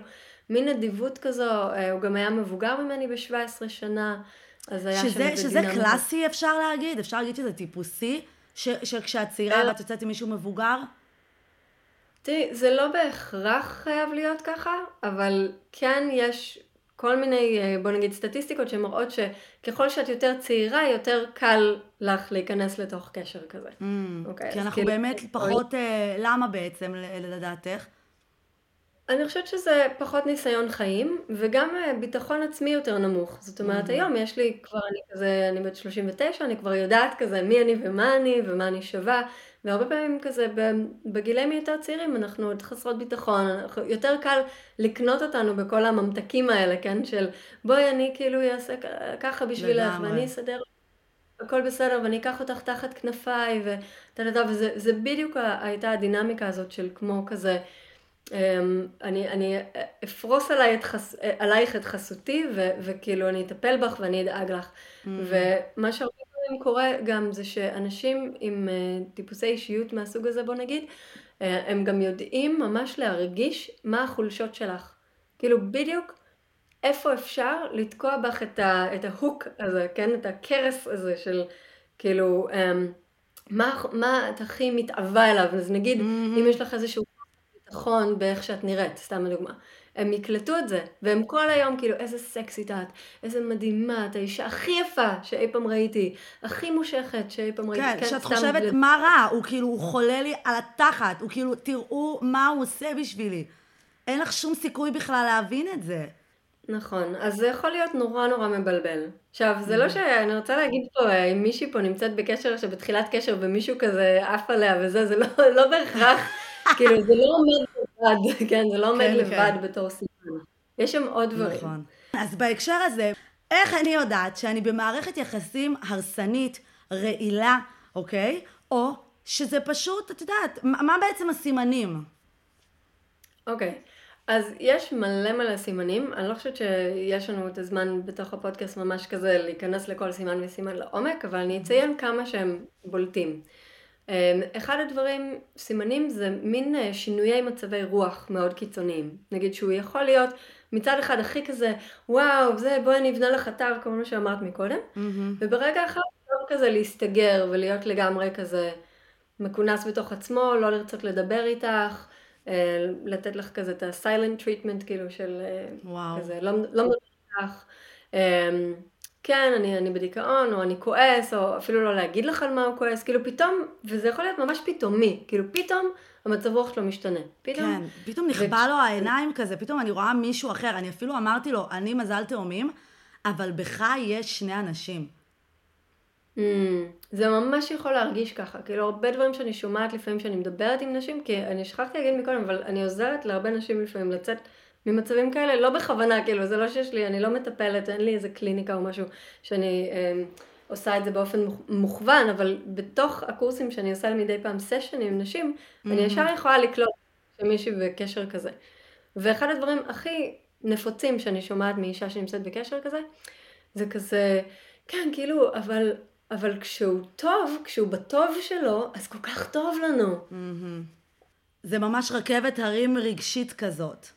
מין נדיבות כזו, אה, הוא גם היה מבוגר ממני ב-17 שנה, אז היה שזה, שם שזה קלאסי אפשר להגיד? אפשר להגיד שזה טיפוסי? ש, שכשאת צעירה אה, ואת יוצאת עם מישהו מבוגר? תראי, זה לא בהכרח חייב להיות ככה, אבל כן יש כל מיני, אה, בוא נגיד, סטטיסטיקות שמראות שככל שאת יותר צעירה, יותר קל לך להיכנס לתוך קשר כזה. Mm, okay, אוקיי, כי אנחנו כאילו, באמת פחות, אה, למה בעצם לדעתך? אני חושבת שזה פחות ניסיון חיים, וגם אה, ביטחון עצמי יותר נמוך. זאת אומרת, mm-hmm. היום יש לי כבר, אני כזה, אני בת 39, אני כבר יודעת כזה מי אני ומה אני ומה אני שווה, והרבה פעמים כזה בגילאים יותר צעירים אנחנו עוד חסרות ביטחון, יותר קל לקנות אותנו בכל הממתקים האלה, כן? של בואי אני כאילו אעשה ככה בשבילך, ואני אסדר הכל בסדר, ואני אקח אותך תחת כנפיי, וזה בדיוק הייתה הדינמיקה הזאת של כמו כזה. אמ, אני, אני אפרוס עליי את חס, עלייך את חסותי, ו, וכאילו אני אטפל בך ואני אדאג לך. Mm-hmm. ומה שהרבה פעמים קורה גם זה שאנשים עם uh, טיפוסי אישיות מהסוג הזה, בוא נגיד, uh, הם גם יודעים ממש להרגיש מה החולשות שלך. כאילו בדיוק איפה אפשר לתקוע בך את, ה, את ההוק הזה, כן? את הכרס הזה של כאילו, um, מה, מה את הכי מתאווה אליו. אז נגיד, mm-hmm. אם יש לך איזשהו ביטחון באיך שאת נראית, סתם לדוגמה. הם יקלטו את זה, והם כל היום כאילו, איזה סקסית את, איזה מדהימה, את האישה הכי יפה שאי פעם ראיתי, הכי מושכת שאי פעם ראיתי. כן, שאת חושבת, ל... מה רע? הוא כאילו, הוא חולה לי על התחת, הוא כאילו, תראו מה הוא עושה בשבילי. אין לך שום סיכוי בכלל להבין את זה. נכון, אז זה יכול להיות נורא נורא מבלבל. עכשיו, זה לא mm. שאני רוצה להגיד פה, אה, אם מישהי פה נמצאת בקשר, שבתחילת קשר ומישהו כזה עף עליה וזה, זה לא, לא בהכרח כאילו, זה לא עומד לבד, כן, זה לא עומד כן, לבד כן. בתור סימן. יש שם עוד דברים. נכון. אז בהקשר הזה, איך אני יודעת שאני במערכת יחסים הרסנית, רעילה, אוקיי? או שזה פשוט, את יודעת, מה בעצם הסימנים? אוקיי. אז יש מלא מלא סימנים, אני לא חושבת שיש לנו את הזמן בתוך הפודקאסט ממש כזה להיכנס לכל סימן וסימן לעומק, אבל אני אציין כמה שהם בולטים. אמ, אחד הדברים, סימנים זה מין אה, שינויי מצבי רוח מאוד קיצוניים. נגיד שהוא יכול להיות מצד אחד הכי כזה, וואו, זה בואי אני אבנה לך אתר, כמו מה שאמרת מקודם, mm-hmm. וברגע אחד הוא כזה להסתגר ולהיות לגמרי כזה מכונס בתוך עצמו, לא לרצות לדבר איתך, אה, לתת לך כזה את ה-silent treatment כאילו של אה, וואו. כזה, לא, לא מדבר איתך. כן, אני, אני בדיכאון, או אני כועס, או אפילו לא להגיד לך על מה הוא כועס, כאילו פתאום, וזה יכול להיות ממש פתאומי, כאילו פתאום המצב רוח שלו משתנה. פתאום... כן, פתאום נכבה ו... לו העיניים כזה, פתאום אני רואה מישהו אחר, אני אפילו אמרתי לו, אני מזל תאומים, אבל בך יש שני אנשים. Mm, זה ממש יכול להרגיש ככה, כאילו הרבה דברים שאני שומעת לפעמים שאני מדברת עם נשים, כי אני שכחתי להגיד מקודם, אבל אני עוזרת להרבה נשים לפעמים לצאת ממצבים כאלה, לא בכוונה, כאילו, זה לא שיש לי, אני לא מטפלת, אין לי איזה קליניקה או משהו שאני אה, עושה את זה באופן מוכוון, אבל בתוך הקורסים שאני עושה מדי פעם סשנים עם נשים, mm-hmm. אני ישר יכולה לקלוט שמישהי בקשר כזה. ואחד הדברים הכי נפוצים שאני שומעת מאישה שנמצאת בקשר כזה, זה כזה, כן, כאילו, אבל, אבל כשהוא טוב, כשהוא בטוב שלו, אז כל כך טוב לנו. Mm-hmm. זה ממש רכבת הרים רגשית כזאת.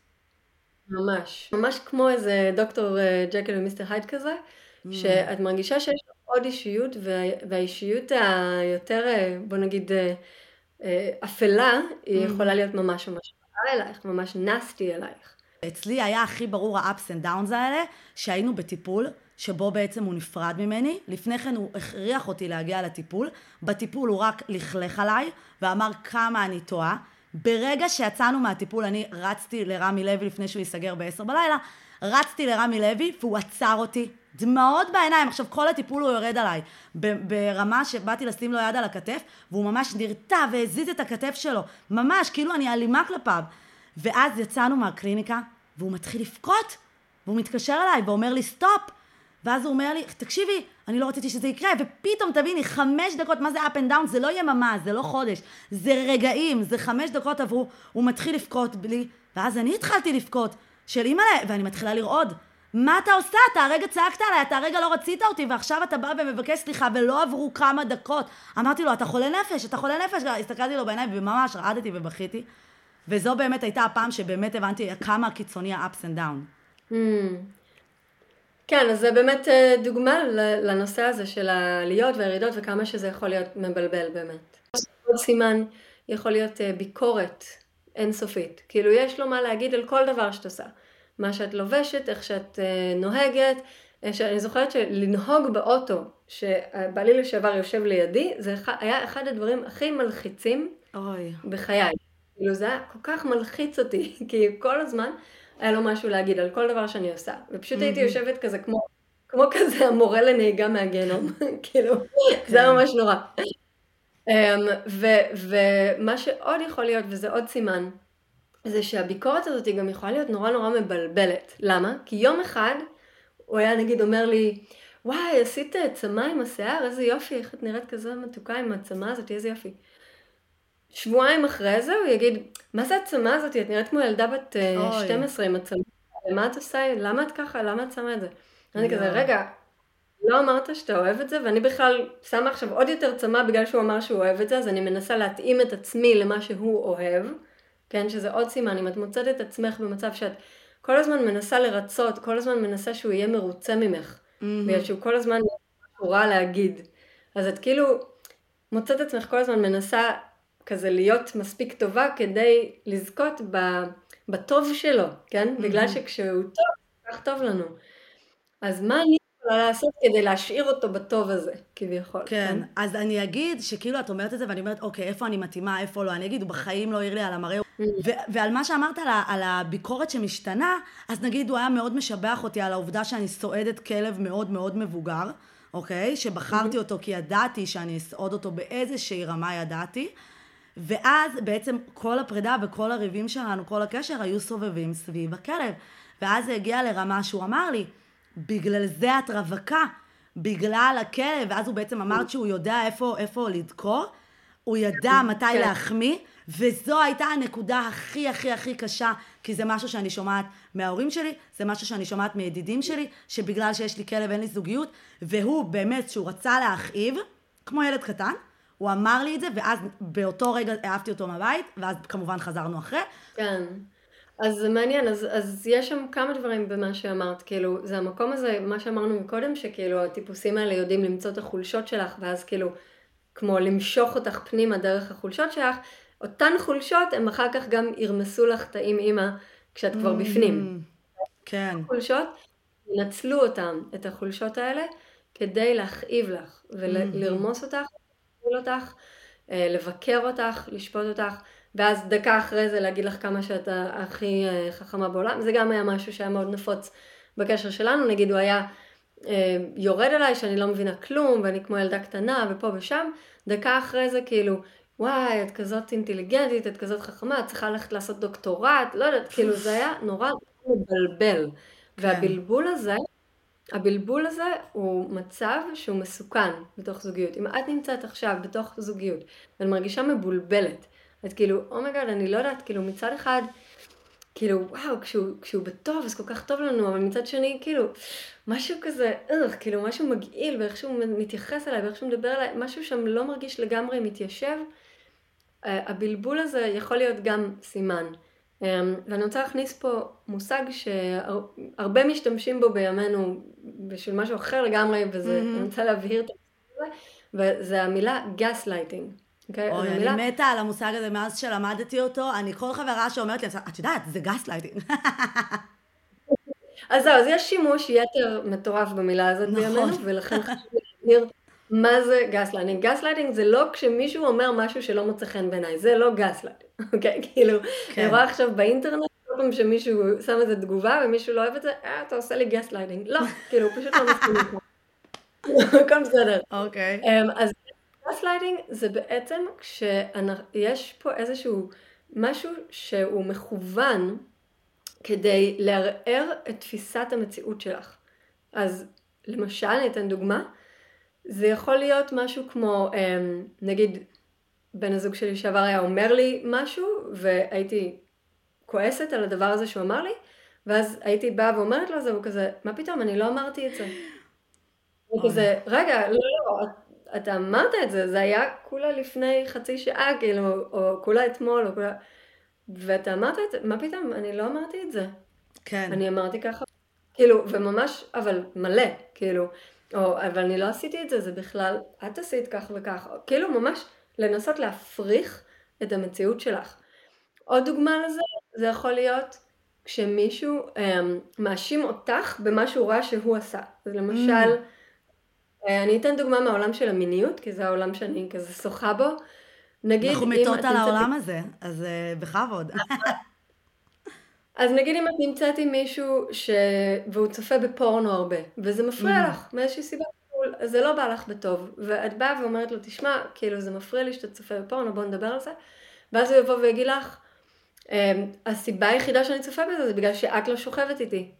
ממש. ממש כמו איזה דוקטור אה, ג'קל ומיסטר הייד כזה, mm. שאת מרגישה שיש עוד אישיות, וה, והאישיות היותר, אה, בוא נגיד, אה, אפלה, היא mm. יכולה להיות ממש ממש רעה אלייך, ממש נסטי אלייך. אצלי היה הכי ברור ה-ups and downs האלה, שהיינו בטיפול, שבו בעצם הוא נפרד ממני. לפני כן הוא הכריח אותי להגיע לטיפול. בטיפול הוא רק לכלך עליי, ואמר כמה אני טועה. ברגע שיצאנו מהטיפול, אני רצתי לרמי לוי לפני שהוא ייסגר בעשר בלילה, רצתי לרמי לוי והוא עצר אותי דמעות בעיניים. עכשיו, כל הטיפול הוא יורד עליי. ברמה שבאתי לשים לו יד על הכתף, והוא ממש נרתע והזיז את הכתף שלו. ממש, כאילו אני אלימה כלפיו. ואז יצאנו מהקליניקה, והוא מתחיל לבכות, והוא מתקשר אליי ואומר לי, סטופ! ואז הוא אומר לי, תקשיבי, אני לא רציתי שזה יקרה, ופתאום תביני, חמש דקות, מה זה up and down? זה לא יממה, זה לא חודש, זה רגעים, זה חמש דקות עברו, הוא מתחיל לבכות בלי, ואז אני התחלתי לבכות, של אימא'לה, ואני מתחילה לרעוד. מה אתה עושה? אתה הרגע צעקת עליי, אתה הרגע לא רצית אותי, ועכשיו אתה בא ומבקש סליחה, ולא עברו כמה דקות. אמרתי לו, אתה חולה נפש, אתה חולה נפש. הסתכלתי לו בעיניים, וממש רעדתי ובכיתי. וזו באמת הייתה הפעם שבאמת הבנתי כמה קיצוני ה-ups and down. Mm. כן, אז זה באמת אה, דוגמה לנושא הזה של העליות והירידות וכמה שזה יכול להיות מבלבל באמת. עוד סימן יכול להיות אה, ביקורת אינסופית. כאילו יש לו מה להגיד על כל דבר שאת עושה. מה שאת לובשת, איך שאת אה, נוהגת. אני זוכרת שלנהוג באוטו, שבעלי לשעבר יושב לידי, זה היה אחד הדברים הכי מלחיצים אוי. בחיי. כאילו זה היה כל כך מלחיץ אותי, כי כל הזמן היה לו משהו להגיד על כל דבר שאני עושה. ופשוט הייתי יושבת כזה כמו, כמו כזה המורה לנהיגה מהגיהנום, כאילו, זה היה ממש נורא. Um, ומה שעוד יכול להיות, וזה עוד סימן, זה שהביקורת הזאת היא גם יכולה להיות נורא נורא מבלבלת. למה? כי יום אחד הוא היה נגיד אומר לי, וואי, עשית צמא עם השיער, איזה יופי, איך את נראית כזה מתוקה עם הצמא הזאת, איזה יופי. שבועיים אחרי זה הוא יגיד, מה זה הצמא הזאת? את נראית כמו ילדה בת אה, אוי. 12 עם הצמא. מה את עושה? למה את ככה? למה את שמה את זה? אני כזה, רגע, לא אמרת שאתה אוהב את זה, ואני בכלל שמה עכשיו עוד יותר צמא בגלל שהוא אמר שהוא אוהב את זה, אז אני מנסה להתאים את עצמי למה שהוא אוהב, כן, שזה עוד סימן, אם את מוצאת את עצמך במצב שאת כל הזמן מנסה לרצות, כל הזמן מנסה שהוא יהיה מרוצה ממך, mm-hmm. בגלל שהוא כל הזמן רע להגיד, אז את כאילו מוצאת את עצמך כל הזמן מנסה כזה להיות מספיק טובה כדי לזכות ב, בטוב שלו, כן? Mm-hmm. בגלל שכשהוא טוב, כך טוב לנו. אז מה אני יכולה לעשות כדי להשאיר אותו בטוב הזה, כביכול? כן, כן, אז אני אגיד שכאילו את אומרת את זה ואני אומרת, אוקיי, איפה אני מתאימה, איפה לא, אני אגיד, הוא בחיים לא העיר לי על המראה. Mm-hmm. ו- ועל מה שאמרת על, על הביקורת שמשתנה, אז נגיד הוא היה מאוד משבח אותי על העובדה שאני סועדת כלב מאוד מאוד מבוגר. אוקיי? שבחרתי mm-hmm. אותו כי ידעתי שאני אסעוד אותו באיזושהי רמה ידעתי. ואז בעצם כל הפרידה וכל הריבים שלנו, כל הקשר, היו סובבים סביב הכלב. ואז זה הגיע לרמה שהוא אמר לי, בגלל זה את רווקה, בגלל הכלב, ואז הוא בעצם אמר שהוא יודע איפה, איפה לדקור, הוא ידע מתי כן. להחמיא, וזו הייתה הנקודה הכי הכי הכי קשה, כי זה משהו שאני שומעת מההורים שלי, זה משהו שאני שומעת מידידים שלי, שבגלל שיש לי כלב אין לי זוגיות, והוא באמת, שהוא רצה להכאיב, כמו ילד קטן, הוא אמר לי את זה, ואז באותו רגע העפתי אותו מהבית, ואז כמובן חזרנו אחרי. כן. אז זה מעניין, אז, אז יש שם כמה דברים במה שאמרת, כאילו, זה המקום הזה, מה שאמרנו מקודם, שכאילו הטיפוסים האלה יודעים למצוא את החולשות שלך, ואז כאילו, כמו למשוך אותך פנימה דרך החולשות שלך, אותן חולשות הם אחר כך גם ירמסו לך את האם אימא כשאת כבר mm, בפנים. כן. חולשות, ינצלו אותם, את החולשות האלה, כדי להכאיב לך, ולרמוס אותך, להפיל אותך, אה, לבקר אותך, לשפוט אותך, ואז דקה אחרי זה להגיד לך כמה שאת הכי אה, חכמה בעולם. זה גם היה משהו שהיה מאוד נפוץ בקשר שלנו, נגיד הוא היה אה, יורד עליי שאני לא מבינה כלום, ואני כמו ילדה קטנה ופה ושם, דקה אחרי זה כאילו, וואי, את כזאת אינטליגנטית, את כזאת חכמה, את צריכה ללכת לעשות דוקטורט, לא יודעת, כאילו זה היה נורא מבלבל. כן. והבלבול הזה, הבלבול הזה הוא מצב שהוא מסוכן בתוך זוגיות. אם את נמצאת עכשיו בתוך זוגיות ואת מרגישה מבולבלת, את כאילו, oh my god, אני לא יודעת, כאילו מצד אחד, כאילו, וואו, כשהוא, כשהוא בטוב, אז כל כך טוב לנו, אבל מצד שני, כאילו, משהו כזה, איך, כאילו, משהו מגעיל, ואיך שהוא מתייחס אליי, ואיך שהוא מדבר אליי, משהו שם לא מרגיש לגמרי מתיישב, הבלבול הזה יכול להיות גם סימן. אמ, ואני רוצה להכניס פה מושג שהרבה משתמשים בו בימינו בשביל משהו אחר לגמרי, וזה, mm-hmm. אני רוצה להבהיר את זה, וזה המילה גס לייטינג. אוקיי? אוי, אני מילה... מתה על המושג הזה מאז שלמדתי אותו, אני כל חברה שאומרת לי, את יודעת, זה גס לייטינג. אז זהו, אז יש שימוש יתר מטורף במילה הזאת נכון. בימינו, ולכן חשוב להבהיר מה זה gaslighting? gaslighting זה לא כשמישהו אומר משהו שלא מוצא חן בעיניי, זה לא גסלייטינג, אוקיי? כאילו, כן. אני רואה עכשיו באינטרנט כל פעם שמישהו שם איזה תגובה ומישהו לא אוהב את זה, אה, אתה עושה לי גסט ליידינג. לא, כאילו, פשוט לא מסכים איתו. הכל בסדר. אוקיי. אמ, אז גסט ליידינג זה בעצם כשיש פה איזשהו משהו שהוא מכוון כדי לערער את תפיסת המציאות שלך. אז למשל, אני אתן דוגמה, זה יכול להיות משהו כמו, אמ, נגיד, בן הזוג שלי לשעבר היה אומר לי משהו, והייתי כועסת על הדבר הזה שהוא אמר לי, ואז הייתי באה ואומרת לו זה, הוא כזה, מה פתאום, אני לא אמרתי את זה. הוא כזה, רגע, לא, לא, אתה אמרת את זה, זה היה כולה לפני חצי שעה, כאילו, או כולה אתמול, או כולה... ואתה אמרת את זה, מה פתאום, אני לא אמרתי את זה. כן. אני אמרתי ככה, כאילו, וממש, אבל מלא, כאילו, או, אבל אני לא עשיתי את זה, זה בכלל, את עשית כך וכך, כאילו, ממש לנסות להפריך את המציאות שלך. עוד דוגמה לזה, זה יכול להיות כשמישהו אמ, מאשים אותך במה שהוא ראה שהוא עשה. אז למשל, mm. אני אתן דוגמה מהעולם של המיניות, כי זה העולם שאני כזה שוחה בו. נגיד, אנחנו מתות על העולם. הזה, אז uh, בכבוד. אז נגיד אם את נמצאת עם מישהו ש... והוא צופה בפורנו הרבה, וזה מפריע mm. לך מאיזושהי סיבה, זה לא בא לך בטוב, ואת באה ואומרת לו, תשמע, כאילו זה מפריע לי שאתה צופה בפורנו, בוא נדבר על זה, ואז הוא יבוא ויגיד לך, אמ, הסיבה היחידה שאני צופה בזה זה בגלל שאת לא שוכבת איתי,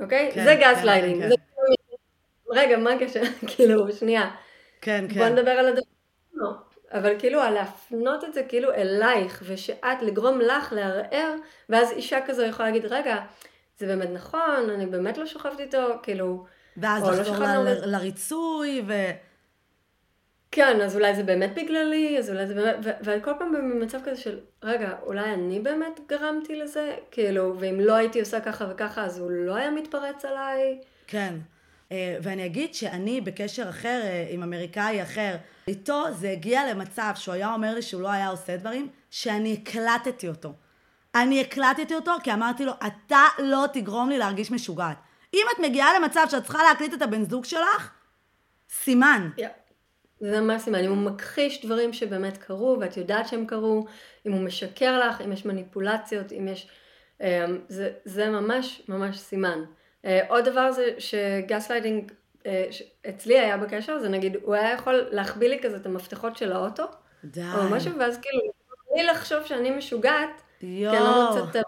אוקיי? כן, זה גס כן, lighting. כן. זה... רגע, מה הקשר? כאילו, שנייה. כן, כן. בוא נדבר על הדבר. אבל כאילו, על להפנות את זה כאילו אלייך, ושאת, לגרום לך לערער, ואז אישה כזו יכולה להגיד, רגע, זה באמת נכון, אני באמת לא שוכבת איתו, כאילו... ואז לא לחזור לא ל- לריצוי, ו... כן, אז אולי זה באמת בגללי, אז אולי זה באמת, וכל פעם במצב כזה של, רגע, אולי אני באמת גרמתי לזה? כאילו, ואם לא הייתי עושה ככה וככה, אז הוא לא היה מתפרץ עליי? כן. אה, ואני אגיד שאני בקשר אחר אה, עם אמריקאי אחר, איתו זה הגיע למצב שהוא היה אומר לי שהוא לא היה עושה דברים, שאני הקלטתי אותו. אני הקלטתי אותו כי אמרתי לו, אתה לא תגרום לי להרגיש משוגעת. אם את מגיעה למצב שאת צריכה להקליט את הבן זוג שלך, סימן. Yeah. זה ממש סימן, אם הוא מכחיש דברים שבאמת קרו ואת יודעת שהם קרו, אם הוא משקר לך, אם יש מניפולציות, אם יש... אה, זה, זה ממש ממש סימן. אה, עוד דבר זה שגס ליידינג אה, אצלי היה בקשר, זה נגיד, הוא היה יכול להחביא לי כזה את המפתחות של האוטו. די. או משהו, ואז כאילו, בלי לחשוב שאני משוגעת, יואו. כי אני לא מוצאת...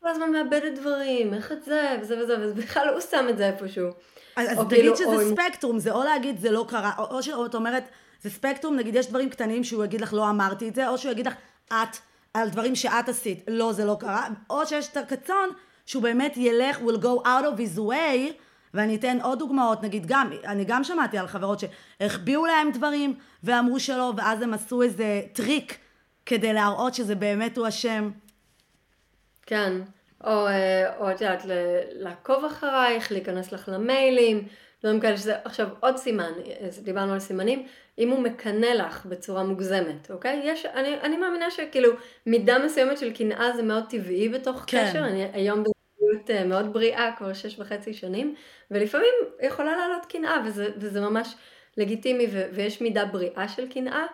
כל הזמן מאבדת דברים, איך את זה, וזה וזה, ובכלל הוא שם את זה איפשהו. אז, אז תגיד כאילו, שזה או ספקטרום, זה או להגיד זה לא קרה, או, או שאת אומרת, זה ספקטרום, נגיד יש דברים קטנים שהוא יגיד לך לא אמרתי את זה, או שהוא יגיד לך את, על דברים שאת עשית, לא זה לא קרה, או שיש את הקצון שהוא באמת ילך, will go out of his way, ואני אתן עוד דוגמאות, נגיד גם, אני גם שמעתי על חברות שהחביאו להם דברים ואמרו שלא, ואז הם עשו איזה טריק כדי להראות שזה באמת הוא אשם. כן, או, אה, או את יודעת, לעקוב אחרייך, להיכנס לך למיילים, דברים כאלה שזה, עכשיו עוד סימן, דיברנו על סימנים, אם הוא מקנא לך בצורה מוגזמת, אוקיי? יש, אני, אני מאמינה שכאילו מידה מסוימת של קנאה זה מאוד טבעי בתוך כן. קשר, אני היום בזוגיות אה, מאוד בריאה כבר שש וחצי שנים, ולפעמים יכולה לעלות קנאה, וזה, וזה ממש לגיטימי, ו, ויש מידה בריאה של קנאה.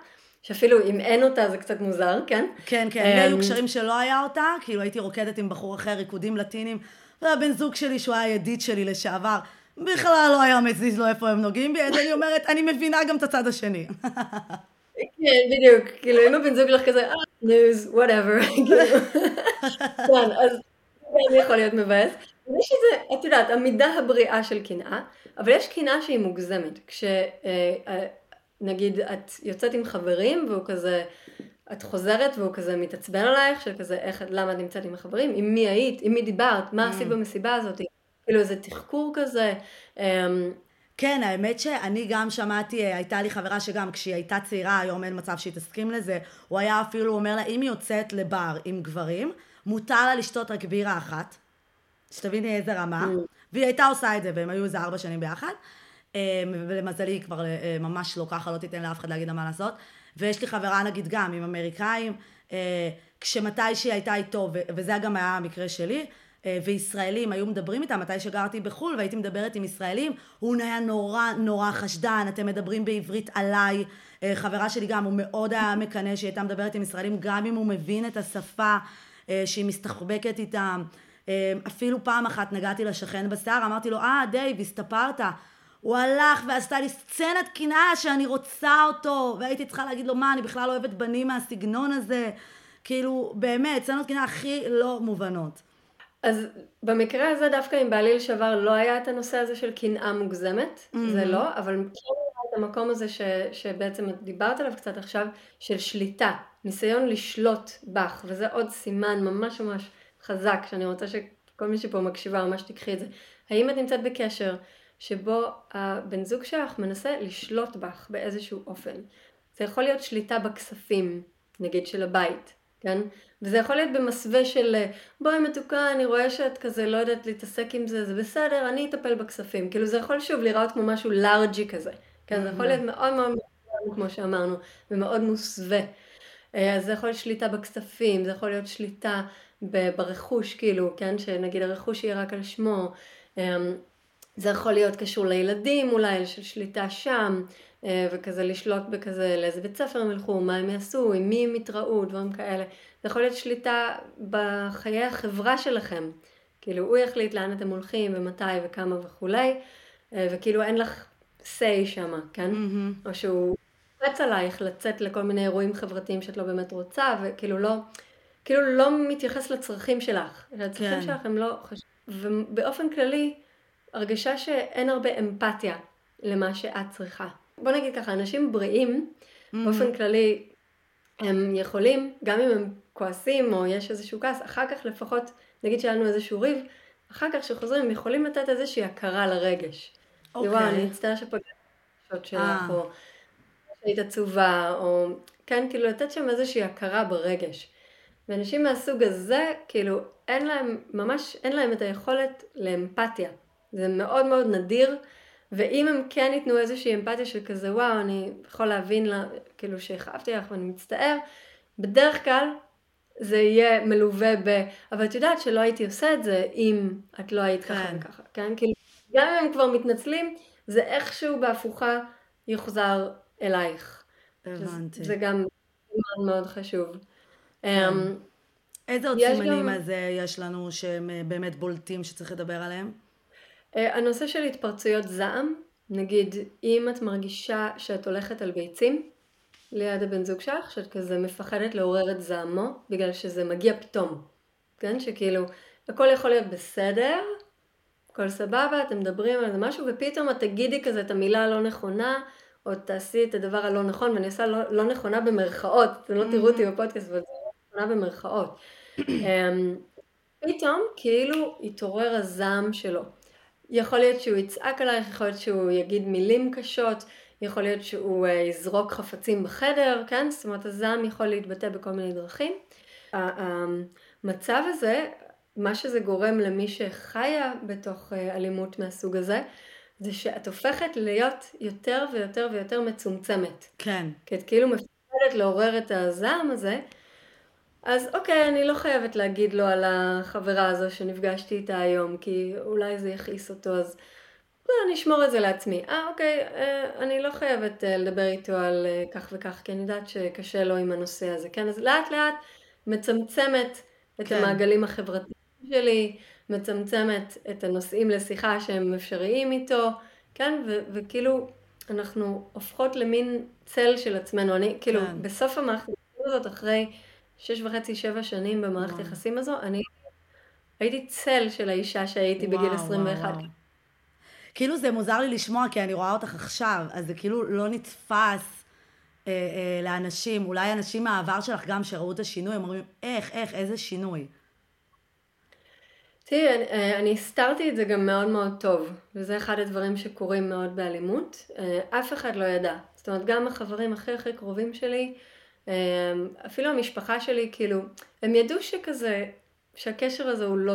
שאפילו אם אין אותה זה קצת מוזר, כן? כן, כן, לי היו אמ, קשרים שלא היה אותה, כאילו הייתי רוקדת עם בחור אחר, ריקודים לטינים, והבן זוג שלי, שהוא היה ידיד שלי לשעבר, בכלל לא היה מזיז לו איפה הם נוגעים בי, אז אני אומרת, אני מבינה גם את הצד השני. כן, בדיוק, כאילו אם הבן זוג שלך כזה, אה, ניוז, whatever. כן, אז זה יכול להיות מבאס. יש איזה, את יודעת, המידה הבריאה של קנאה, אבל יש קנאה שהיא מוגזמת. כש... אה, אה, את יוצאת עם חברים והוא כזה, את חוזרת והוא כזה מתעצבן עלייך, של כזה, איך, למה את נמצאת עם החברים, עם מי היית, עם מי דיברת, מה mm. עשית במסיבה הזאת, כאילו איזה תחקור כזה. אמ, כן, האמת שאני גם שמעתי, הייתה לי חברה שגם כשהיא הייתה צעירה, היום אין מצב שהיא תסכים לזה, הוא היה אפילו אומר לה, אם היא יוצאת לבר עם גברים, מותר לה לשתות רק בירה אחת, שתביני איזה רמה, mm. והיא הייתה עושה את זה, והם היו איזה ארבע שנים ביחד. אמ, ולמזלי היא כבר אה, ממש לא ככה, לא תיתן לאף אחד להגיד לה מה לעשות. ויש לי חברה נגיד גם עם אמריקאים, אה, כשמתי שהיא הייתה איתו, וזה גם היה המקרה שלי, אה, וישראלים היו מדברים איתם, מתי שגרתי בחו"ל והייתי מדברת עם ישראלים, הוא היה נורא נורא חשדן, אתם מדברים בעברית עליי, חברה שלי גם, הוא מאוד היה מקנא שהיא הייתה מדברת עם ישראלים, גם אם הוא מבין את השפה. אה, שהיא מסתחבקת איתם. אה, אפילו פעם אחת נגעתי לשכן בשיער, אמרתי לו, אה, דייב, הסתפרת. הוא הלך ועשתה לי סצנת קנאה שאני רוצה אותו, והייתי צריכה להגיד לו, מה, אני בכלל לא אוהבת בנים מהסגנון הזה. כאילו, באמת, סצנות קנאה הכי לא מובנות. אז במקרה הזה דווקא עם בעליל שבר לא היה את הנושא הזה של קנאה מוגזמת, mm-hmm. זה לא, אבל כן היה את המקום הזה ש, שבעצם דיברת עליו קצת עכשיו, של שליטה, ניסיון לשלוט בך, וזה עוד סימן ממש ממש חזק, שאני רוצה שכל מי שפה מקשיבה ממש תיקחי את זה. האם את נמצאת בקשר שבו הבן זוג שלך מנסה לשלוט בך באיזשהו אופן? זה יכול להיות שליטה בכספים, נגיד של הבית, כן? וזה יכול להיות במסווה של בואי מתוקה, אני רואה שאת כזה לא יודעת להתעסק עם זה, זה בסדר, אני אטפל בכספים. כאילו זה יכול שוב לראות כמו משהו לארג'י כזה. כן, זה יכול להיות מאוד מאוד מאוד, כמו שאמרנו, ומאוד מוסווה. אה, אז זה יכול להיות שליטה בכספים, זה יכול להיות שליטה ברכוש, כאילו, כן, שנגיד הרכוש יהיה רק על שמו. אמ, זה יכול להיות קשור לילדים אולי, של שליטה שם. אה, וכזה לשלוט בכזה לאיזה בית ספר הם ילכו, מה הם יעשו, עם מי הם יתראו, דברים כאלה. זה יכול להיות שליטה בחיי החברה שלכם. כאילו הוא יחליט לאן אתם הולכים ומתי וכמה וכולי, אה, וכאילו אין לך say שמה, כן? Mm-hmm. או שהוא רץ עלייך לצאת לכל מיני אירועים חברתיים שאת לא באמת רוצה, וכאילו לא, כאילו לא מתייחס לצרכים שלך. הצרכים כן. שלך הם לא חשובים. ובאופן כללי, הרגשה שאין הרבה אמפתיה למה שאת צריכה. בוא נגיד ככה, אנשים בריאים, mm-hmm. באופן כללי, הם יכולים, גם אם הם כועסים או יש איזשהו כעס, אחר כך לפחות, נגיד שהיה לנו איזשהו ריב, אחר כך כשחוזרים הם יכולים לתת איזושהי הכרה לרגש. אוקיי. וואו, אני מצטער שפגעתי שלך, אה. או שהיית עצובה, או כן, כאילו לתת שם איזושהי הכרה ברגש. ואנשים מהסוג הזה, כאילו, אין להם, ממש אין להם את היכולת לאמפתיה. זה מאוד מאוד נדיר. ואם הם כן ייתנו איזושהי אמפתיה של כזה, וואו, אני יכול להבין, לה, כאילו שהכאבתי לך ואני מצטער, בדרך כלל זה יהיה מלווה ב... אבל את יודעת שלא הייתי עושה את זה אם את לא היית ככה כן. וככה, כן? כאילו, גם אם הם כבר מתנצלים, זה איכשהו בהפוכה יוחזר אלייך. הבנתי. זה גם מאוד מאוד חשוב. כן. Um, איזה עוד סימנים גם... אז יש לנו שהם אה, באמת בולטים שצריך לדבר עליהם? אה, הנושא של התפרצויות זעם, נגיד אם את מרגישה שאת הולכת על ביצים ליד הבן זוג שלך, שאת כזה מפחדת לעורר את זעמו בגלל שזה מגיע פתאום, כן? שכאילו הכל יכול להיות בסדר, הכל סבבה, אתם מדברים על זה משהו ופתאום את תגידי כזה את המילה הלא נכונה או תעשי את הדבר הלא נכון ואני עושה לא, לא נכונה במרכאות, אתם לא תראו אותי בפודקאסט אבל זה לא נכונה במרכאות. אמ, פתאום כאילו התעורר הזעם שלו. יכול להיות שהוא יצעק עלייך, יכול להיות שהוא יגיד מילים קשות, יכול להיות שהוא uh, יזרוק חפצים בחדר, כן? זאת אומרת, הזעם יכול להתבטא בכל מיני דרכים. המצב הזה, מה שזה גורם למי שחיה בתוך uh, אלימות מהסוג הזה, זה שאת הופכת להיות יותר ויותר ויותר מצומצמת. כן. כי את כאילו מפחדת לעורר את הזעם הזה, אז אוקיי, אני לא חייבת להגיד לו על החברה הזו שנפגשתי איתה היום, כי אולי זה יכעיס אותו, אז לא, אני אשמור את זה לעצמי. אה, אוקיי, אה, אני לא חייבת אה, לדבר איתו על אה, כך וכך, כי אני יודעת שקשה לו עם הנושא הזה, כן? אז לאט לאט מצמצמת את כן. המעגלים החברתיים שלי, מצמצמת את הנושאים לשיחה שהם אפשריים איתו, כן? ו- וכאילו, אנחנו הופכות למין צל של עצמנו. אני, כאילו, כן. בסוף המערכת הזאת, אחרי... שש וחצי, שבע שנים במערכת יחסים הזו, אני הייתי צל של האישה שהייתי וואו, בגיל 21. וואו, וואו. כאילו זה מוזר לי לשמוע, כי אני רואה אותך עכשיו, אז זה כאילו לא נתפס אה, אה, לאנשים, אולי אנשים מהעבר שלך גם שראו את השינוי, הם אומרים, איך, איך, איזה שינוי. תראי, אני, אה, אני הסתרתי את זה גם מאוד מאוד טוב, וזה אחד הדברים שקורים מאוד באלימות. אה, אף אחד לא ידע. זאת אומרת, גם החברים הכי הכי קרובים שלי, אמ, אפילו המשפחה שלי, כאילו, הם ידעו שכזה, שהקשר הזה הוא לא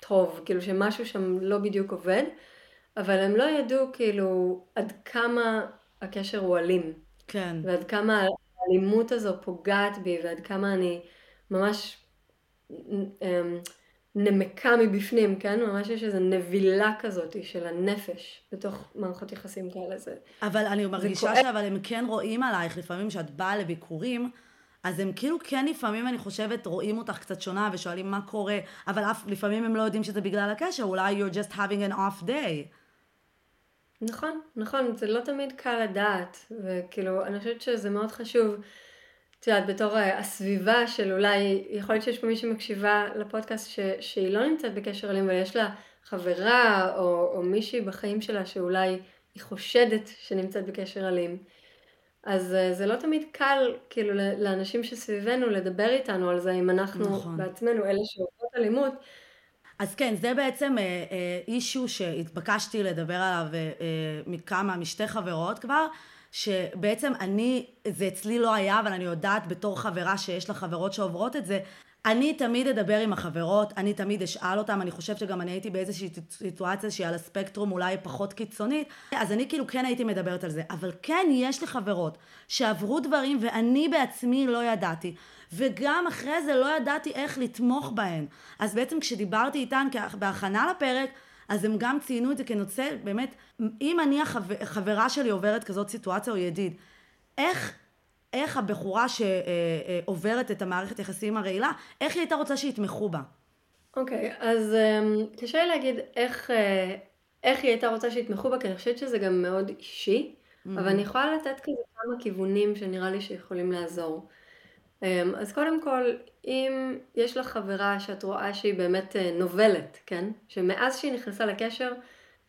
טוב, כאילו שמשהו שם לא בדיוק עובד, אבל הם לא ידעו כאילו עד כמה הקשר הוא אלים. כן. ועד כמה האלימות הזו פוגעת בי, ועד כמה אני ממש אמ, נמקה מבפנים, כן? ממש יש איזו נבילה כזאת של הנפש בתוך מערכות יחסים כאלה. זה, אבל אני מרגישה שאבל הם כן רואים עלייך, לפעמים כשאת באה לביקורים, אז הם כאילו כן לפעמים, אני חושבת, רואים אותך קצת שונה ושואלים מה קורה, אבל אף, לפעמים הם לא יודעים שזה בגלל הקשר, אולי you're just having an off day. נכון, נכון, זה לא תמיד קל לדעת, וכאילו, אני חושבת שזה מאוד חשוב, את יודעת, בתור אה, הסביבה של אולי, יכול להיות שיש פה מי שמקשיבה לפודקאסט ש, שהיא לא נמצאת בקשר אלים, ויש לה חברה או, או מישהי בחיים שלה שאולי היא חושדת שנמצאת בקשר אלים. אז אה, זה לא תמיד קל, כאילו, לאנשים שסביבנו לדבר איתנו על זה, אם אנחנו נכון. בעצמנו אלה שעוברות אלימות. אז כן, זה בעצם אישו אה, אה, שהתבקשתי לדבר עליו מכמה, משתי חברות כבר, שבעצם אני, זה אצלי לא היה, אבל אני יודעת בתור חברה שיש לה חברות שעוברות את זה, אני תמיד אדבר עם החברות, אני תמיד אשאל אותם, אני חושבת שגם אני הייתי באיזושהי סיטואציה שהיא על הספקטרום אולי פחות קיצונית, אז אני כאילו כן הייתי מדברת על זה, אבל כן יש לי חברות שעברו דברים ואני בעצמי לא ידעתי, וגם אחרי זה לא ידעתי איך לתמוך בהן. אז בעצם כשדיברתי איתן בהכנה לפרק, אז הם גם ציינו את זה כנושא, באמת, אם אני החברה שלי עוברת כזאת סיטואציה או ידיד, איך איך הבחורה שעוברת את המערכת יחסים הרעילה, איך היא הייתה רוצה שיתמכו בה? אוקיי, okay, אז um, קשה לי להגיד איך, uh, איך היא הייתה רוצה שיתמכו בה, כי אני חושבת שזה גם מאוד אישי, mm-hmm. אבל אני יכולה לתת כזה כמה כיוונים שנראה לי שיכולים לעזור. Um, אז קודם כל, אם יש לך חברה שאת רואה שהיא באמת uh, נובלת, כן? שמאז שהיא נכנסה לקשר,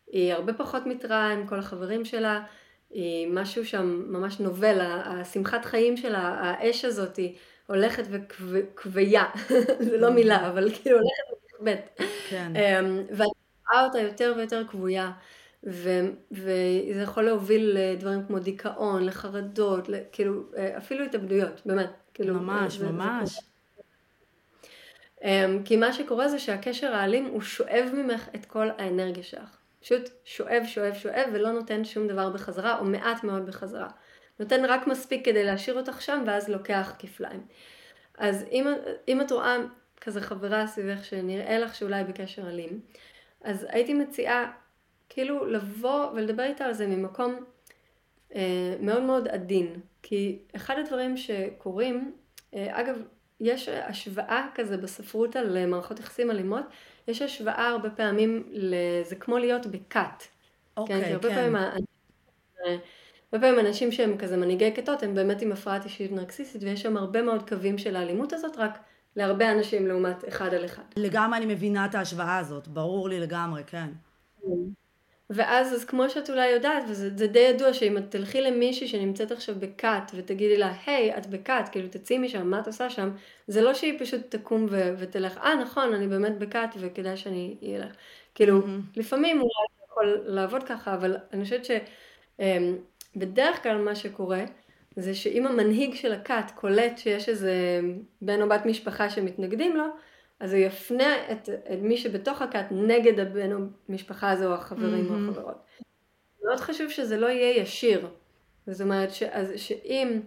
היא הרבה פחות מתראה עם כל החברים שלה, היא משהו שם ממש נובל, השמחת חיים שלה, האש הזאת היא הולכת וכביה, זה לא מילה, אבל כאילו הולכת ונכבדת. כן. אמ, ואת רואה אותה יותר ויותר כבויה, ו- וזה יכול להוביל לדברים כמו דיכאון, לחרדות, כאילו אפילו התאבדויות, באמת. כאילו, ממש, זה, ממש. זה כי מה שקורה זה שהקשר האלים הוא שואב ממך את כל האנרגיה שלך. פשוט שואב, שואב, שואב, ולא נותן שום דבר בחזרה, או מעט מאוד בחזרה. נותן רק מספיק כדי להשאיר אותך שם, ואז לוקח כפליים. אז אם, אם את רואה כזה חברה סביבך שנראה לך שאולי בקשר אלים, אז הייתי מציעה כאילו לבוא ולדבר איתה על זה ממקום אה, מאוד מאוד עדין. כי אחד הדברים שקורים, אה, אגב, יש השוואה כזה בספרות על מערכות יחסים אלימות, יש השוואה הרבה פעמים, זה כמו להיות בכת. אוקיי, כן. הרבה כן. פעמים, הרבה פעמים אנשים שהם כזה מנהיגי כתות, הם באמת עם הפרעת אישית נרקסיסטית, ויש שם הרבה מאוד קווים של האלימות הזאת, רק להרבה אנשים לעומת אחד על אחד. לגמרי אני מבינה את ההשוואה הזאת, ברור לי לגמרי, כן. ואז, אז כמו שאת אולי יודעת, וזה די ידוע שאם את תלכי למישהי שנמצאת עכשיו בכת ותגידי לה, היי, את בכת, כאילו תצאי משם, מה את עושה שם? זה לא שהיא פשוט תקום ו- ותלך, אה, נכון, אני באמת בכת וכדאי שאני אלך. כאילו, mm-hmm. לפעמים אולי זה יכול לעבוד ככה, אבל אני חושבת שבדרך אמ, כלל מה שקורה, זה שאם המנהיג של הכת קולט שיש איזה בן או בת משפחה שמתנגדים לו, אז הוא יפנה את, את מי שבתוך הכת נגד הבן או משפחה הזו או החברים mm-hmm. או החברות. מאוד חשוב שזה לא יהיה ישיר. זאת אומרת, ש, אז, שאם,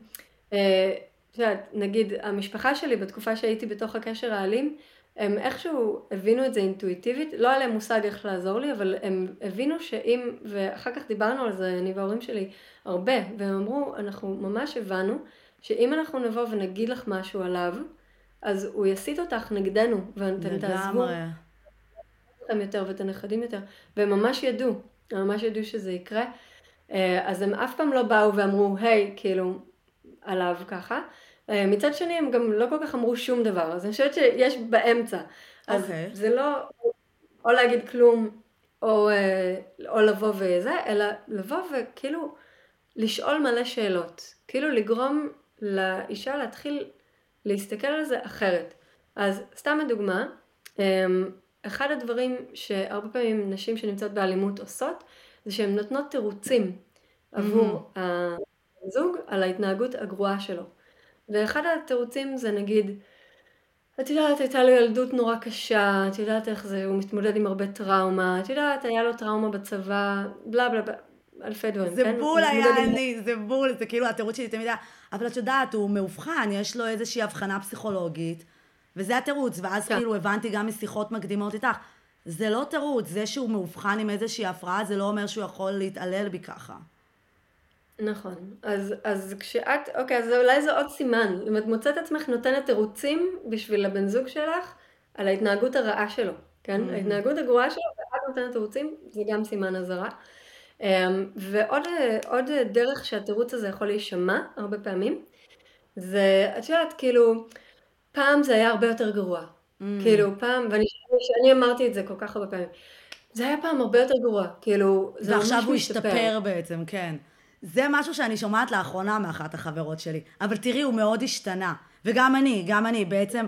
אה, את יודעת, נגיד המשפחה שלי בתקופה שהייתי בתוך הקשר האלים, הם איכשהו הבינו את זה אינטואיטיבית, לא היה להם מושג איך לעזור לי, אבל הם הבינו שאם, ואחר כך דיברנו על זה, אני וההורים שלי, הרבה, והם אמרו, אנחנו ממש הבנו, שאם אנחנו נבוא ונגיד לך משהו עליו, אז הוא יסיט אותך נגדנו, ואתם תעזבו אתכם יותר ואת הנכדים יותר, והם ממש ידעו, הם ממש ידעו שזה יקרה, אה, אז הם אף פעם לא באו ואמרו, היי, כאילו, עליו ככה. אה, מצד שני, הם גם לא כל כך אמרו שום דבר, אז אני חושבת שיש באמצע. אז okay. אוקיי. זה לא או להגיד כלום, או, אה, או לבוא וזה, אלא לבוא וכאילו לשאול מלא שאלות. כאילו לגרום לאישה להתחיל להסתכל על זה אחרת. אז סתם לדוגמה, אמ, אחד הדברים שהרבה פעמים נשים שנמצאות באלימות עושות, זה שהן נותנות תירוצים עבור mm-hmm. הזוג על ההתנהגות הגרועה שלו. ואחד התירוצים זה נגיד, את יודעת, הייתה לו ילדות נורא קשה, את יודעת איך זה, הוא מתמודד עם הרבה טראומה, את יודעת, היה לו טראומה בצבא, בלה בלה בלה. אלפי דברים, זה כן? בול היה אני, זה בול, זה כאילו התירוץ שלי תמיד היה, אבל את יודעת, הוא מאובחן, יש לו איזושהי הבחנה פסיכולוגית, וזה התירוץ, ואז כן. כאילו הבנתי גם משיחות מקדימות איתך, זה לא תירוץ, זה שהוא מאובחן עם איזושהי הפרעה, זה לא אומר שהוא יכול להתעלל בי ככה. נכון. אז, אז כשאת, אוקיי, אז אולי זה עוד סימן. אם את מוצאת עצמך נותנת תירוצים בשביל הבן זוג שלך על ההתנהגות הרעה שלו, כן? Mm-hmm. ההתנהגות הגרועה שלו, ואת נותנת תירוצים, זה גם סימן אזהרה. אמ, ועוד דרך שהתירוץ הזה יכול להישמע הרבה פעמים, זה, את יודעת, כאילו, פעם זה היה הרבה יותר גרוע. Mm. כאילו, פעם, ואני שאני אמרתי את זה כל כך הרבה פעמים. זה היה פעם הרבה יותר גרוע, כאילו, זה ממש משתפר. ועכשיו הוא השתפר בעצם, כן. זה משהו שאני שומעת לאחרונה מאחת החברות שלי. אבל תראי, הוא מאוד השתנה. וגם אני, גם אני, בעצם,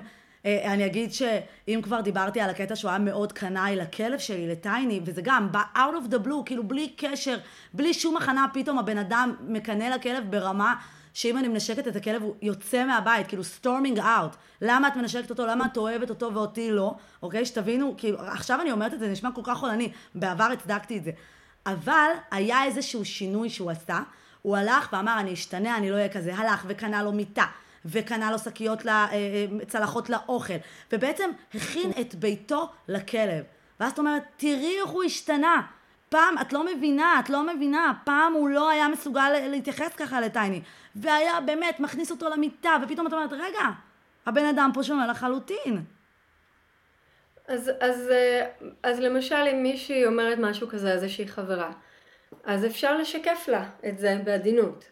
אני אגיד שאם כבר דיברתי על הקטע שהוא היה מאוד קנאי לכלב שלי, לטייני, וזה גם בא out of the blue, כאילו בלי קשר, בלי שום הכנה, פתאום הבן אדם מקנא לכלב ברמה שאם אני מנשקת את הכלב הוא יוצא מהבית, כאילו storming out. למה את מנשקת אותו? למה את אוהבת אותו ואותי לא? אוקיי? שתבינו, כאילו, עכשיו אני אומרת את זה נשמע כל כך חולני. בעבר הצדקתי את זה. אבל היה איזשהו שינוי שהוא עשה. הוא הלך ואמר, אני אשתנה, אני לא אהיה כזה. הלך וקנה לו מיטה. וקנה לו שקיות, אה, אה, צלחות לאוכל. ובעצם הכין את ביתו לכלב. ואז את אומרת, תראי איך הוא השתנה. פעם, את לא מבינה, את לא מבינה, פעם הוא לא היה מסוגל להתייחס ככה לטייני. והיה באמת מכניס אותו למיטה, ופתאום את אומרת, רגע, הבן אדם פה שונה לחלוטין. אז, אז, אה, אז למשל אם מישהי אומרת משהו כזה, איזושהי חברה, אז אפשר לשקף לה את זה בעדינות.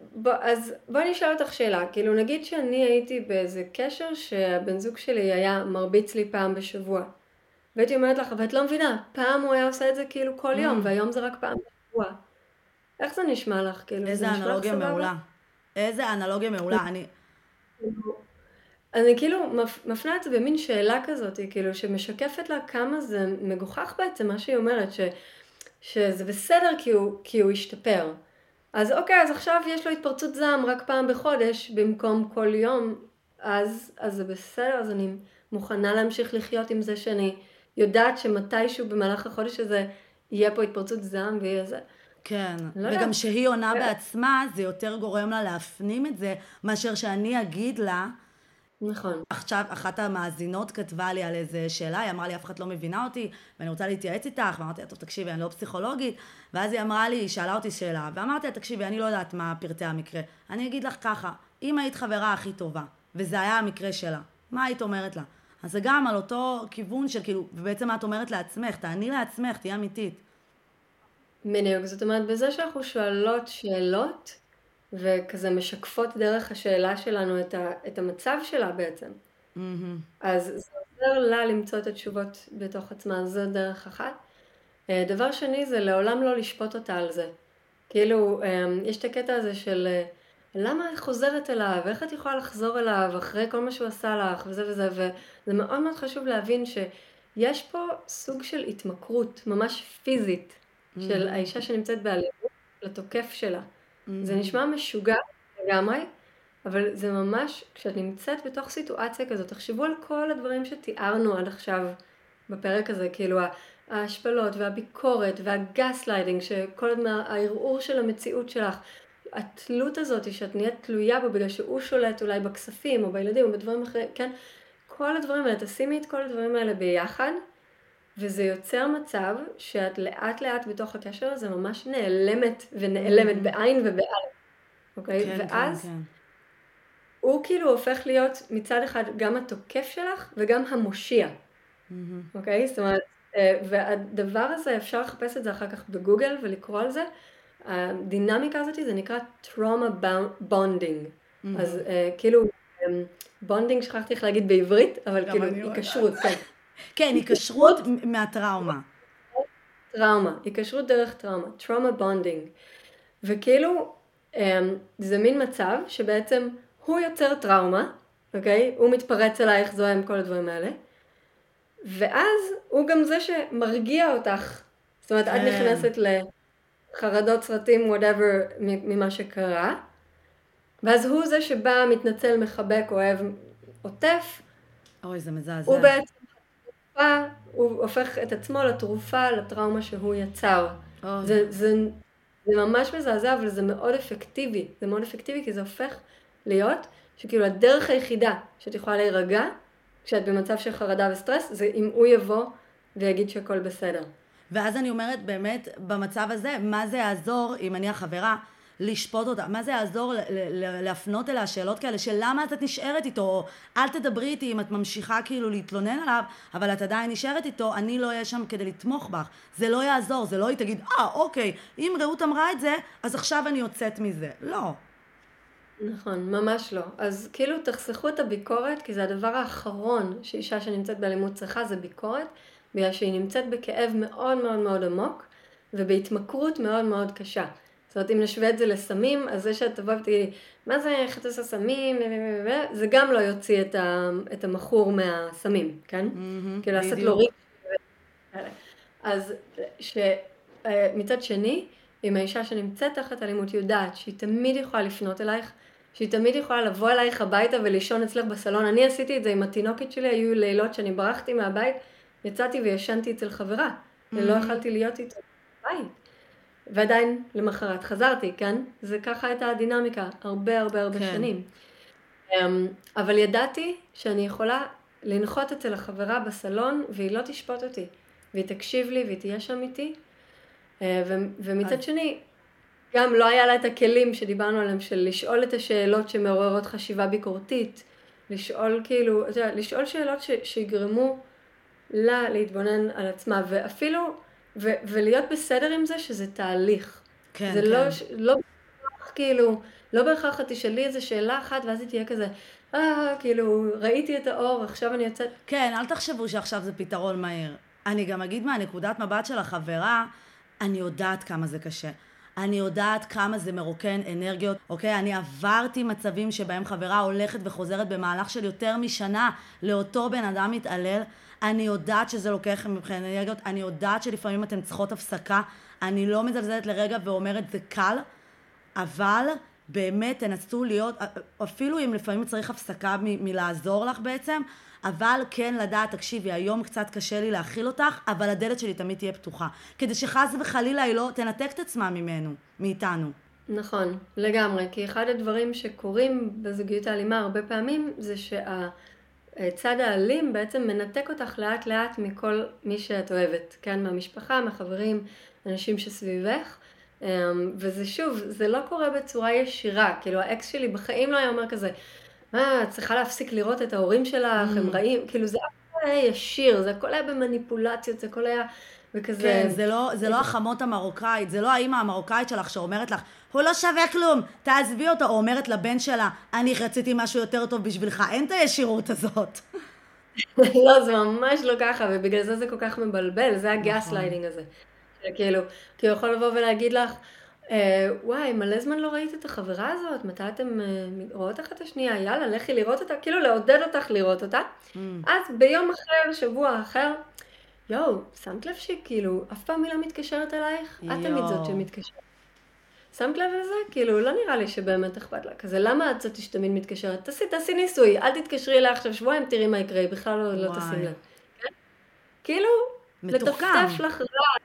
בוא, אז בואי נשאל אותך שאלה, כאילו נגיד שאני הייתי באיזה קשר שהבן זוג שלי היה מרביץ לי פעם בשבוע. והייתי אומרת לך, אבל את לא מבינה, פעם הוא היה עושה את זה כאילו כל יום, mm. והיום זה רק פעם בשבוע. איך זה נשמע לך? כאילו, איזה אנלוגיה מעולה. איזה אנלוגיה מעולה. אני... אני כאילו מפנה את זה במין שאלה כזאת, כאילו, שמשקפת לה כמה זה מגוחך בעצם מה שהיא אומרת, ש, שזה בסדר כי הוא, כי הוא השתפר. אז אוקיי, אז עכשיו יש לו התפרצות זעם רק פעם בחודש במקום כל יום, אז, אז זה בסדר, אז אני מוכנה להמשיך לחיות עם זה שאני יודעת שמתישהו במהלך החודש הזה יהיה פה התפרצות זעם ויהיה זה. כן, לא וגם לא. שהיא עונה כן. בעצמה, זה יותר גורם לה להפנים את זה, מאשר שאני אגיד לה, נכון. עכשיו, אחת המאזינות כתבה לי על איזה שאלה, היא אמרה לי, אף אחד לא מבינה אותי, ואני רוצה להתייעץ איתך, ואמרתי לה, טוב, תקשיבי, אני לא פסיכולוגית, ואז היא אמרה לי, היא שאלה אותי שאלה, ואמרתי לה, תקשיבי, אני לא יודעת מה פרטי המקרה. אני אגיד לך ככה, אם היית חברה הכי טובה, וזה היה המקרה שלה, מה היית אומרת לה? אז זה גם על אותו כיוון של כאילו, ובעצם מה את אומרת לעצמך, תעני לעצמך, תהיי אמיתית. בדיוק, זאת אומרת, בזה שאנחנו שואלות שאלות, וכזה משקפות דרך השאלה שלנו את, ה, את המצב שלה בעצם. Mm-hmm. אז זה עוזר לה למצוא את התשובות בתוך עצמה, זו דרך אחת. אה, דבר שני זה לעולם לא לשפוט אותה על זה. כאילו, אה, יש את הקטע הזה של אה, למה את חוזרת אליו, איך את יכולה לחזור אליו אחרי כל מה שהוא עשה לך, וזה וזה, וזה מאוד מאוד חשוב להבין שיש פה סוג של התמכרות ממש פיזית mm-hmm. של האישה שנמצאת באלימות לתוקף שלה. Mm-hmm. זה נשמע משוגע לגמרי, אבל זה ממש, כשאת נמצאת בתוך סיטואציה כזאת, תחשבו על כל הדברים שתיארנו עד עכשיו בפרק הזה, כאילו ההשפלות והביקורת והגס ליידינג, שכל הזמן הערעור של המציאות שלך, התלות הזאת שאת נהיית תלויה בו בגלל שהוא שולט אולי בכספים או בילדים או בדברים אחרים, כן? כל הדברים האלה, תשימי את כל הדברים האלה ביחד, וזה יוצר מצב שאת לאט לאט בתוך הקשר הזה ממש נעלמת ונעלמת mm-hmm. בעין ובאלף, אוקיי? כן, ואז כן, כן. הוא כאילו הופך להיות מצד אחד גם התוקף שלך וגם המושיע, mm-hmm. אוקיי? זאת אומרת, אה, והדבר הזה אפשר לחפש את זה אחר כך בגוגל ולקרוא על זה. הדינמיקה הזאת זה נקרא trauma bonding. Mm-hmm. אז uh, כאילו, bonding שכחתי איך להגיד בעברית, אבל כאילו היקשרות, כן. כן, היקשרות מהטראומה. טראומה, היקשרות דרך טראומה, trauma bonding. וכאילו, אמ, זה מין מצב שבעצם הוא יוצר טראומה, אוקיי? הוא מתפרץ אלייך, זוהם, כל הדברים האלה. ואז הוא גם זה שמרגיע אותך. זאת אומרת, את כן. נכנסת לחרדות סרטים, וואטאבר, ממה שקרה. ואז הוא זה שבא, מתנצל, מחבק, אוהב, עוטף. אוי, זה מזעזע. הוא בעצם התרופה, הוא הופך את עצמו לתרופה לטראומה שהוא יצר. זה, זה, זה ממש מזעזע, אבל זה מאוד אפקטיבי. זה מאוד אפקטיבי כי זה הופך להיות שכאילו הדרך היחידה שאת יכולה להירגע כשאת במצב של חרדה וסטרס, זה אם הוא יבוא ויגיד שהכל בסדר. ואז אני אומרת באמת, במצב הזה, מה זה יעזור אם אני החברה לשפוט אותה? מה זה יעזור להפנות אליה שאלות כאלה של למה את נשארת איתו, או אל תדברי איתי אם את ממשיכה כאילו להתלונן עליו, אבל את עדיין נשארת איתו, אני לא אהיה שם כדי לתמוך בך. זה לא יעזור, זה לא היא תגיד, אה, אוקיי, אם רעות אמרה את זה, אז עכשיו אני יוצאת מזה. לא. נכון, ממש לא. אז כאילו תחסכו את הביקורת, כי זה הדבר האחרון שאישה שנמצאת באלימות צריכה, זה ביקורת, בגלל שהיא נמצאת בכאב מאוד מאוד מאוד עמוק, ובהתמכרות מאוד מאוד קשה. זאת אומרת, אם נשווה את זה לסמים, אז זה שאת תבוא ותגידי, מה זה, איך את עושה סמים, זה גם לא יוציא את, ה, את המכור מהסמים, כן? Mm-hmm, כאילו לעשות לו ריק. אז שמצד שני, אם האישה שנמצאת תחת אלימות יודעת שהיא תמיד יכולה לפנות אלייך, שהיא תמיד יכולה לבוא אלייך הביתה ולישון אצלך בסלון. אני עשיתי את זה עם התינוקת שלי, היו לילות שאני ברחתי מהבית, יצאתי וישנתי אצל חברה. ולא יכלתי להיות איתה בבית. ועדיין למחרת חזרתי, כן? זה ככה הייתה הדינמיקה, הרבה הרבה הרבה כן. שנים. אמ, אבל ידעתי שאני יכולה לנחות אצל החברה בסלון, והיא לא תשפוט אותי. והיא תקשיב לי והיא תהיה שם איתי. אה, ומצד אז... שני, גם לא היה לה את הכלים שדיברנו עליהם של לשאול את השאלות שמעוררות חשיבה ביקורתית, לשאול כאילו, אתה יודע, לשאול שאלות ש, שיגרמו לה להתבונן על עצמה, ואפילו, ו, ולהיות בסדר עם זה שזה תהליך. כן, זה לא כן. לא, לא בהכרח כאילו, לא בהכרח את תשאלי איזה שאלה אחת ואז היא תהיה כזה, אה, כאילו, ראיתי את האור, עכשיו אני יוצאת. כן, אל תחשבו שעכשיו זה פתרון מהיר. אני גם אגיד מהנקודת מבט של החברה, אני יודעת כמה זה קשה. אני יודעת כמה זה מרוקן אנרגיות, אוקיי? אני עברתי מצבים שבהם חברה הולכת וחוזרת במהלך של יותר משנה לאותו בן אדם מתעלל. אני יודעת שזה לוקח מבחינת אנרגיות, אני יודעת שלפעמים אתן צריכות הפסקה. אני לא מזלזלת לרגע ואומרת זה קל, אבל באמת תנסו להיות, אפילו אם לפעמים צריך הפסקה מ- מלעזור לך בעצם, אבל כן לדעת, תקשיבי, היום קצת קשה לי להכיל אותך, אבל הדלת שלי תמיד תהיה פתוחה. כדי שחס וחלילה היא לא תנתק את עצמה ממנו, מאיתנו. נכון, לגמרי. כי אחד הדברים שקורים בזוגיות האלימה הרבה פעמים, זה שהצד האלים בעצם מנתק אותך לאט לאט מכל מי שאת אוהבת. כן, מהמשפחה, מהחברים, אנשים שסביבך. אמ, וזה שוב, זה לא קורה בצורה ישירה. כאילו, האקס שלי בחיים לא היה אומר כזה, מה, את צריכה להפסיק לראות את ההורים שלך, הם mm. רעים, כאילו זה הכל היה לא ישיר, זה הכל היה במניפולציות, זה הכל היה וכזה... כן, זה לא, זה לא החמות המרוקאית, זה לא האימא המרוקאית שלך שאומרת לך, הוא לא שווה כלום, תעזבי אותו, או אומרת לבן שלה, אני רציתי משהו יותר טוב בשבילך, אין את הישירות הזאת. לא, זה ממש לא ככה, ובגלל זה זה כל כך מבלבל, זה הגס ליידינג נכון. הזה. כאילו, כי הוא יכול לבוא ולהגיד לך, אה, וואי, מלא זמן לא ראית את החברה הזאת, מתי אתם אה, רואות אחת את השנייה? יאללה, לכי לראות אותה, כאילו לעודד אותך לראות אותה. Mm. אז ביום אחר, שבוע אחר, יואו, שמת לב שכאילו, אף פעם היא לא מתקשרת אלייך? את תמיד זאת שמתקשרת. שמת לב לזה? כאילו, לא נראה לי שבאמת אכפת לה. כזה, למה את זאת שתמיד מתקשרת? תעשי, תעשי ניסוי, אל תתקשרי אליה עכשיו שבועיים, תראי מה יקרה, בכלל לא, לא תשים לב. כן? כאילו, לטפטף לך רע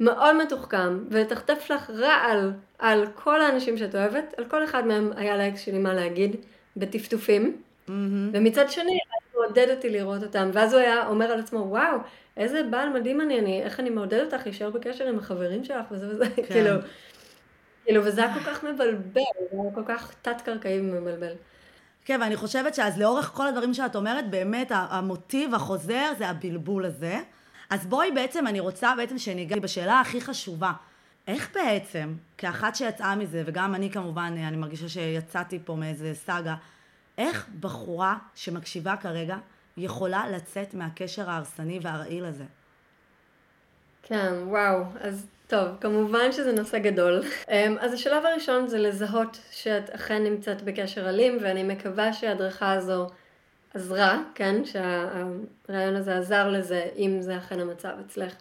מאוד מתוחכם, ותחטף לך רעל על כל האנשים שאת אוהבת, על כל אחד מהם היה לאקס שלי מה להגיד, בטפטופים, mm-hmm. ומצד שני, מעודד אותי לראות אותם, ואז הוא היה אומר על עצמו, וואו, איזה בעל מדהים אני, אני איך אני מעודד אותך להישאר בקשר עם החברים שלך, וזה וזה, כן. כאילו, כאילו, וזה היה כל כך מבלבל, זה היה כל כך תת-קרקעי ומבלבל. כן, ואני חושבת שאז לאורך כל הדברים שאת אומרת, באמת המוטיב החוזר זה הבלבול הזה. אז בואי בעצם, אני רוצה בעצם שניגע בשאלה הכי חשובה. איך בעצם, כאחת שיצאה מזה, וגם אני כמובן, אני מרגישה שיצאתי פה מאיזה סאגה, איך בחורה שמקשיבה כרגע יכולה לצאת מהקשר ההרסני והרעיל הזה? כן, וואו. אז טוב, כמובן שזה נושא גדול. אמ, אז השלב הראשון זה לזהות שאת אכן נמצאת בקשר אלים, ואני מקווה שההדרכה הזו עזרה, כן, שהרעיון הזה עזר לזה, אם זה אכן המצב אצלך.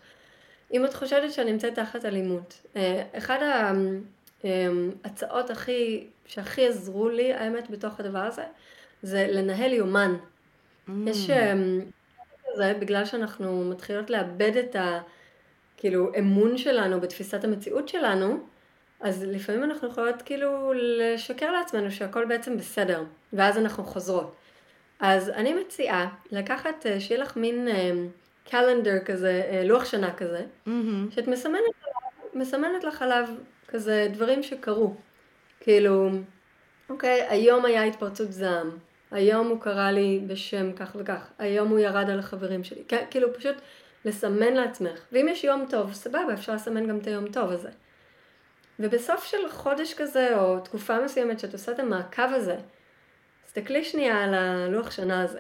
אם את חושדת שאני נמצאת תחת אלימות, אה, אחד ההצעות הכי, שהכי עזרו לי, האמת, בתוך הדבר הזה, זה לנהל יומן. Mm. יש אה, בגלל שאנחנו מתחילות לאבד את ה... כאילו, אמון שלנו בתפיסת המציאות שלנו, אז לפעמים אנחנו יכולות כאילו לשקר לעצמנו שהכל בעצם בסדר, ואז אנחנו חוזרות. אז אני מציעה לקחת, אה, שיהיה לך מין קלנדר אה, כזה, אה, לוח שנה כזה, mm-hmm. שאת מסמנת, מסמנת לך עליו כזה דברים שקרו. כאילו, אוקיי, היום היה התפרצות זעם, היום הוא קרא לי בשם כך וכך, היום הוא ירד על החברים שלי, כאילו פשוט לסמן לעצמך, ואם יש יום טוב, סבבה, אפשר לסמן גם את היום טוב הזה. ובסוף של חודש כזה, או תקופה מסוימת שאת עושה את המעקב הזה, תסתכלי שנייה על הלוח שנה הזה.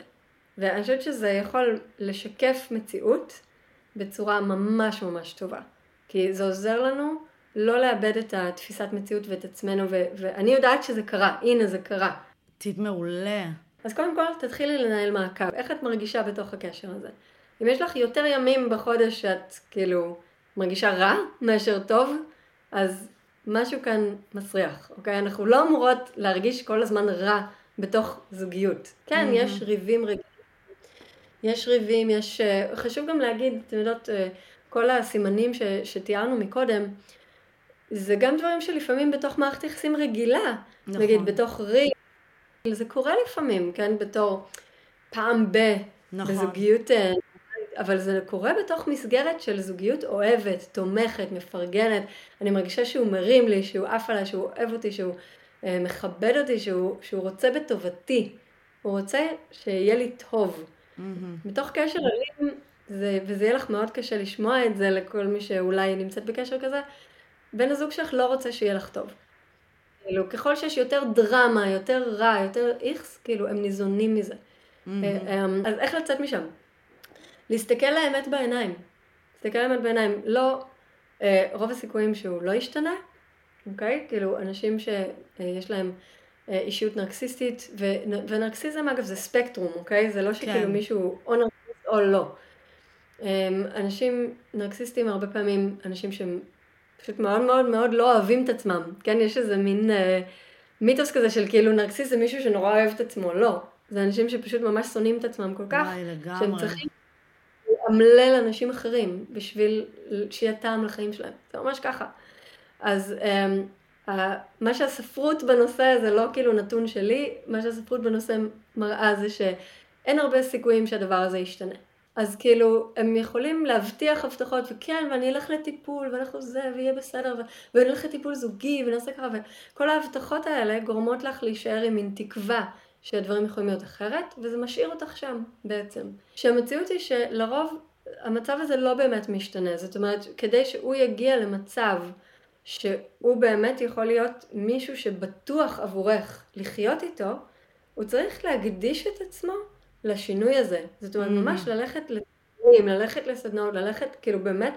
ואני חושבת שזה יכול לשקף מציאות בצורה ממש ממש טובה. כי זה עוזר לנו לא לאבד את התפיסת מציאות ואת עצמנו, ו- ואני יודעת שזה קרה, הנה זה קרה. טיפ מעולה. אז קודם כל, תתחילי לנהל מעקב. איך את מרגישה בתוך הקשר הזה? אם יש לך יותר ימים בחודש שאת כאילו מרגישה רע מאשר טוב, אז משהו כאן מסריח, אוקיי? אנחנו לא אמורות להרגיש כל הזמן רע בתוך זוגיות. כן, mm-hmm. יש ריבים רגילים. יש ריבים, יש... אה, חשוב גם להגיד, אתם יודעות, אה, כל הסימנים ש, שתיארנו מקודם, זה גם דברים שלפעמים בתוך מערכת יחסים רגילה. נכון. נגיד, בתוך ריב, זה קורה לפעמים, כן? בתור פעם ב... נכון. בזוגיות... אה, אבל זה קורה בתוך מסגרת של זוגיות אוהבת, תומכת, מפרגנת. אני מרגישה שהוא מרים לי, שהוא עף עליי, שהוא אוהב אותי, שהוא אה, מכבד אותי, שהוא, שהוא רוצה בטובתי. הוא רוצה שיהיה לי טוב. Mm-hmm. מתוך קשר אלים, זה, וזה יהיה לך מאוד קשה לשמוע את זה לכל מי שאולי נמצאת בקשר כזה, בן הזוג שלך לא רוצה שיהיה לך טוב. כאילו, ככל שיש יותר דרמה, יותר רע, יותר איכס, כאילו, הם ניזונים מזה. Mm-hmm. אז איך לצאת משם? להסתכל לאמת בעיניים. להסתכל לאמת בעיניים. לא, אה, רוב הסיכויים שהוא לא ישתנה, אוקיי? כאילו, אנשים שיש להם אישיות נרקסיסטית, ו, ונרקסיזם אגב זה ספקטרום, אוקיי? זה לא שכאילו כן. מישהו או נרקסיסט או לא. אמ, אנשים נרקסיסטים הרבה פעמים אנשים שהם פשוט מאוד מאוד מאוד לא אוהבים את עצמם, כן? יש איזה מין אה, מיתוס כזה של כאילו נרקסיסט זה מישהו שנורא אוהב את עצמו, לא. זה אנשים שפשוט ממש שונאים את עצמם כל כך, וואי, שהם צריכים לאמלל אנשים אחרים בשביל שיהיה טעם לחיים שלהם. זה ממש ככה. אז um, מה שהספרות בנושא זה לא כאילו נתון שלי, מה שהספרות בנושא מראה זה שאין הרבה סיכויים שהדבר הזה ישתנה. אז כאילו, הם יכולים להבטיח הבטחות, וכן, ואני אלך לטיפול, ואנחנו זה, ויהיה בסדר, ו... ואני אלך לטיפול זוגי, ונעשה ככה, וכל ההבטחות האלה גורמות לך להישאר עם מין תקווה שהדברים יכולים להיות אחרת, וזה משאיר אותך שם בעצם. שהמציאות היא שלרוב המצב הזה לא באמת משתנה, זאת אומרת, כדי שהוא יגיע למצב שהוא באמת יכול להיות מישהו שבטוח עבורך לחיות איתו, הוא צריך להקדיש את עצמו לשינוי הזה. זאת אומרת, mm. ממש ללכת לטיפולים, ללכת לסדנאות, ללכת, כאילו באמת,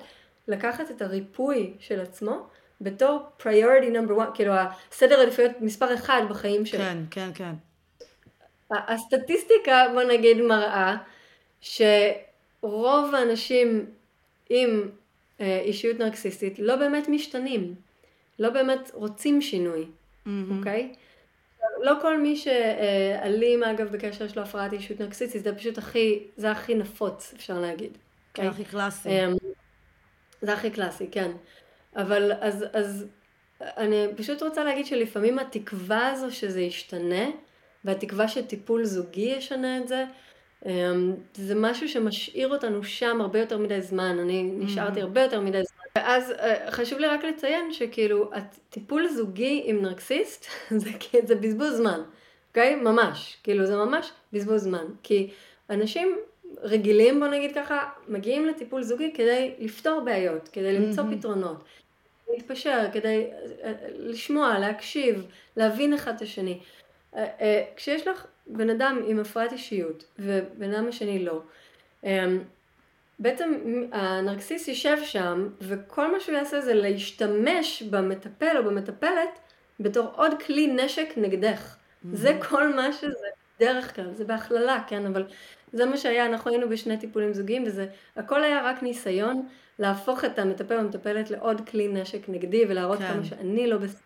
לקחת את הריפוי של עצמו בתור priority number one, כאילו הסדר עדיפויות מספר אחד בחיים שלו. כן, כן, כן. הסטטיסטיקה, בוא נגיד, מראה שרוב האנשים עם אה, אישיות נרקסיסטית לא באמת משתנים, לא באמת רוצים שינוי, אוקיי? Mm-hmm. Okay? לא כל מי שאלים אגב בקשר יש לו הפרעת אישיות נרקסיסטית, זה פשוט הכי, זה הכי נפוץ אפשר להגיד. זה okay? הכי קלאסי. אמ, זה הכי קלאסי, כן. אבל אז, אז אני פשוט רוצה להגיד שלפעמים התקווה הזו שזה ישתנה, והתקווה שטיפול זוגי ישנה את זה, אמ, זה משהו שמשאיר אותנו שם הרבה יותר מדי זמן, אני נשארתי mm-hmm. הרבה יותר מדי זמן. ואז אה, חשוב לי רק לציין שכאילו הטיפול זוגי עם נרקסיסט זה, זה בזבוז זמן, אוקיי? ממש, כאילו זה ממש בזבוז זמן. כי אנשים רגילים, בוא נגיד ככה, מגיעים לטיפול זוגי כדי לפתור בעיות, כדי למצוא. פתרונות, להתפשר, כדי אה, לשמוע, להקשיב, להבין אחד את השני. אה, אה, כשיש לך בן אדם עם הפרעת אישיות ובן אדם השני לא, אמ, בעצם הנרקסיס יישב שם וכל מה שהוא יעשה זה להשתמש במטפל או במטפלת בתור עוד כלי נשק נגדך. Mm-hmm. זה כל מה שזה דרך כלל, זה בהכללה, כן, אבל זה מה שהיה, אנחנו היינו בשני טיפולים זוגיים וזה, הכל היה רק ניסיון להפוך את המטפל והמטפלת לעוד כלי נשק נגדי ולהראות כן. כמה שאני לא בסדר.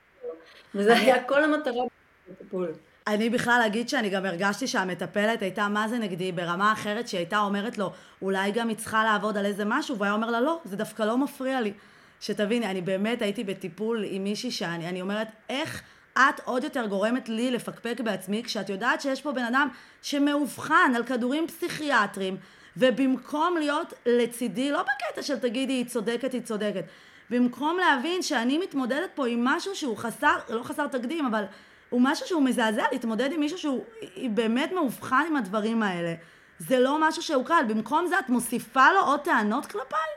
וזה היה כל המטרה בטיפול. אני בכלל אגיד שאני גם הרגשתי שהמטפלת הייתה מה זה נגדי ברמה אחרת שהיא הייתה אומרת לו אולי גם היא צריכה לעבוד על איזה משהו והוא היה אומר לה לא, זה דווקא לא מפריע לי. שתביני, אני באמת הייתי בטיפול עם מישהי שאני אומרת איך את עוד יותר גורמת לי לפקפק בעצמי כשאת יודעת שיש פה בן אדם שמאובחן על כדורים פסיכיאטריים ובמקום להיות לצידי, לא בקטע של תגידי היא צודקת, היא צודקת, במקום להבין שאני מתמודדת פה עם משהו שהוא חסר, לא חסר תקדים, אבל הוא משהו שהוא מזעזע, להתמודד עם מישהו שהוא באמת מאובחן עם הדברים האלה. זה לא משהו שהוא קל. במקום זה את מוסיפה לו עוד טענות כלפיי?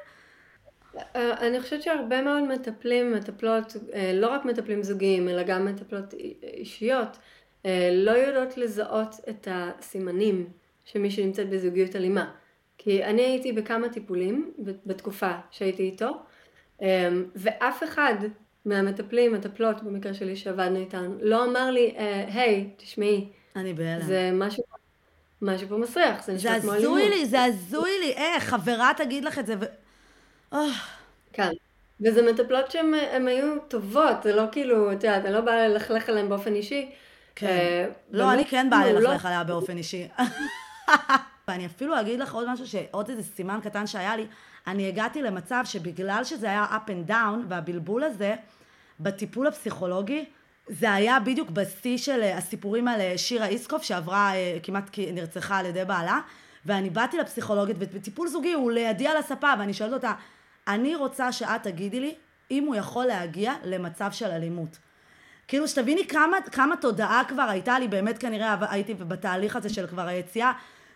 אה, אני חושבת שהרבה מאוד מטפלים, מטפלות, אה, לא רק מטפלים זוגיים, אלא גם מטפלות אישיות, אה, לא יודעות לזהות את הסימנים של מי שנמצאת בזוגיות אלימה. כי אני הייתי בכמה טיפולים בתקופה שהייתי איתו, ואף אחד מהמטפלים, מטפלות במקרה שלי שעבדנו איתן, לא אמר לי, היי, תשמעי, אני בהלם. זה משהו, משהו פה מסריח, זה נשמע כמו אלימות. זה הזוי לי, זה הזוי לי, איך, חברה תגיד לך את זה, ו... כן. וזה מטפלות שהן היו טובות, זה לא כאילו, את יודעת, אני לא באה ללכלך עליהן באופן אישי. כן. אה, לא, אני כן באה לא. ללכלך עליה באופן אישי. ואני אפילו אגיד לך עוד משהו, שעוד איזה סימן קטן שהיה לי, אני הגעתי למצב שבגלל שזה היה up and down, והבלבול הזה, בטיפול הפסיכולוגי, זה היה בדיוק בשיא של אה, הסיפורים על אה, שירה איסקוף, שעברה, כמעט נרצחה על ידי בעלה, ואני באתי לפסיכולוגית, ובטיפול זוגי הוא לידי על הספה, ואני שואלת אותה, אני רוצה שאת תגידי לי אם הוא יכול להגיע למצב של אלימות. כאילו שתביני כמה, כמה תודעה כבר הייתה לי, באמת כנראה הייתי בתהליך הזה של כבר היציאה,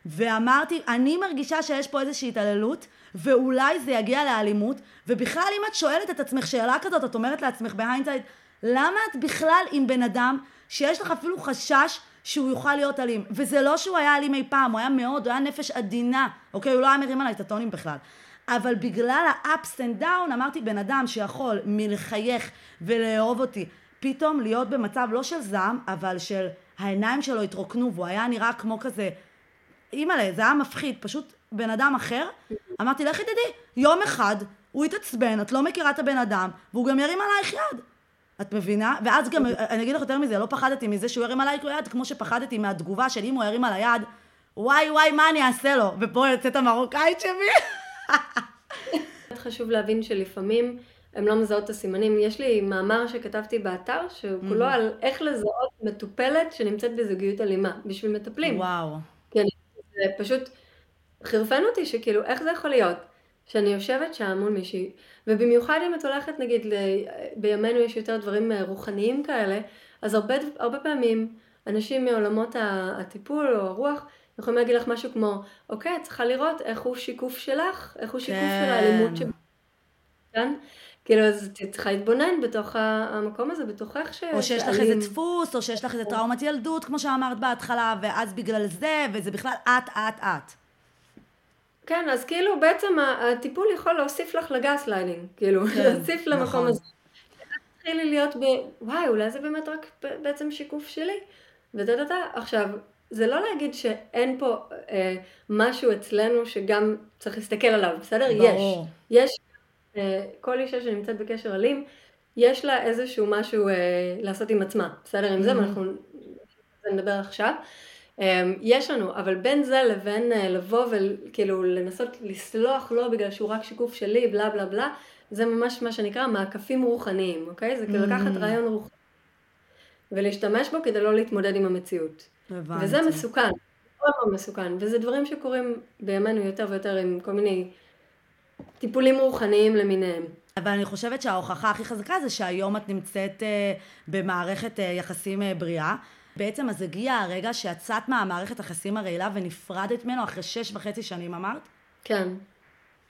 ואמרתי, אני מרגישה שיש פה איזושהי התעללות, ואולי זה יגיע לאלימות, ובכלל אם את שואלת את עצמך שאלה כזאת, את אומרת לעצמך ב hindsight, למה את בכלל עם בן אדם שיש לך אפילו חשש שהוא יוכל להיות אלים? וזה לא שהוא היה אלים אי פעם, הוא היה מאוד, הוא היה נפש עדינה, אוקיי? הוא לא היה מרים עליי את הטונים בכלל. אבל בגלל ה-ups and down אמרתי בן אדם שיכול מלחייך ולאהוב אותי פתאום להיות במצב לא של זעם אבל של העיניים שלו התרוקנו והוא היה נראה כמו כזה אימא'לה זה היה מפחיד פשוט בן אדם אחר אמרתי לכי תדעי יום אחד הוא יתעצבן את לא מכירה את הבן אדם והוא גם ירים עלייך יד את מבינה? ואז גם, אני אגיד לך יותר מזה, לא פחדתי מזה שהוא ירים עליי יד, כמו שפחדתי מהתגובה של אם הוא ירים על היד, וואי וואי, מה אני אעשה לו? ופה יוצאת המרוקאית שלי. חשוב להבין שלפעמים הם לא מזהות את הסימנים. יש לי מאמר שכתבתי באתר, שהוא כולו על איך לזהות מטופלת שנמצאת בזוגיות אלימה, בשביל מטפלים. וואו. זה פשוט חירפן אותי, שכאילו, איך זה יכול להיות? שאני יושבת שם מול מישהי, ובמיוחד אם את הולכת, נגיד, ל... בימינו יש יותר דברים רוחניים כאלה, אז הרבה, הרבה פעמים אנשים מעולמות הטיפול או הרוח, יכולים להגיד לך משהו כמו, אוקיי, את צריכה לראות איך הוא שיקוף שלך, איך הוא שיקוף כן. של האלימות ש... כן? כאילו, אז את צריכה להתבונן בתוך המקום הזה, בתוכך ש... או שיש לך איזה דפוס, או שיש לך איזה טראומת ילדות, כמו שאמרת בהתחלה, ואז בגלל זה, וזה בכלל את, את, את. כן, אז כאילו בעצם הטיפול יכול להוסיף לך לגס ליינינג, כאילו, כן, להוסיף למקום נכון. הזה. תתחילי להיות ב... וואי, אולי זה באמת רק בעצם שיקוף שלי. ודה דה דה. עכשיו, זה לא להגיד שאין פה אה, משהו אצלנו שגם צריך להסתכל עליו, בסדר? ברור. יש. יש. כל אישה שנמצאת בקשר אלים, יש לה איזשהו משהו אה, לעשות עם עצמה, בסדר? עם mm-hmm. זה, ואנחנו נדבר עכשיו. אה, יש לנו, אבל בין זה לבין אה, לבוא וכאילו לנסות לסלוח לו בגלל שהוא רק שיקוף שלי, בלה בלה בלה, זה ממש מה שנקרא מעקפים רוחניים, אוקיי? זה כאילו mm-hmm. לקחת רעיון רוחני ולהשתמש בו כדי לא להתמודד עם המציאות. הבנתי. וזה מסוכן, מאוד מאוד מסוכן, וזה דברים שקורים בימינו יותר ויותר עם כל מיני טיפולים רוחניים למיניהם. אבל אני חושבת שההוכחה הכי חזקה זה שהיום את נמצאת uh, במערכת uh, יחסים uh, בריאה. בעצם אז הגיע הרגע שיצאת מהמערכת היחסים הרעילה ונפרדת ממנו אחרי שש וחצי שנים אמרת? כן.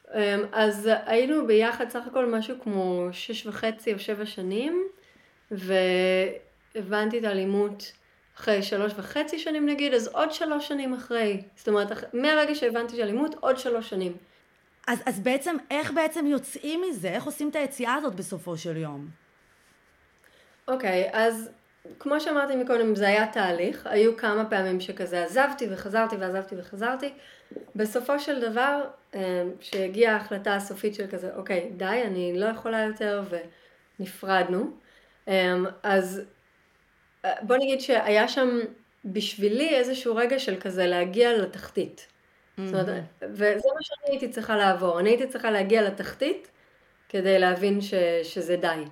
Um, אז היינו ביחד סך הכל משהו כמו שש וחצי או שבע שנים, והבנתי את האלימות אחרי שלוש וחצי שנים נגיד, אז עוד שלוש שנים אחרי. זאת אומרת, מהרגע שהבנתי שאלימות, עוד שלוש שנים. אז, אז בעצם, איך בעצם יוצאים מזה? איך עושים את היציאה הזאת בסופו של יום? אוקיי, okay, אז כמו שאמרתי מקודם, זה היה תהליך. היו כמה פעמים שכזה עזבתי וחזרתי ועזבתי וחזרתי. בסופו של דבר, שהגיעה אה, ההחלטה הסופית של כזה, אוקיי, די, אני לא יכולה יותר ונפרדנו. אה, אז בוא נגיד שהיה שם בשבילי איזשהו רגע של כזה להגיע לתחתית. זאת אומרת, וזה מה שאני הייתי צריכה לעבור. אני הייתי צריכה להגיע לתחתית כדי להבין ש, שזה די.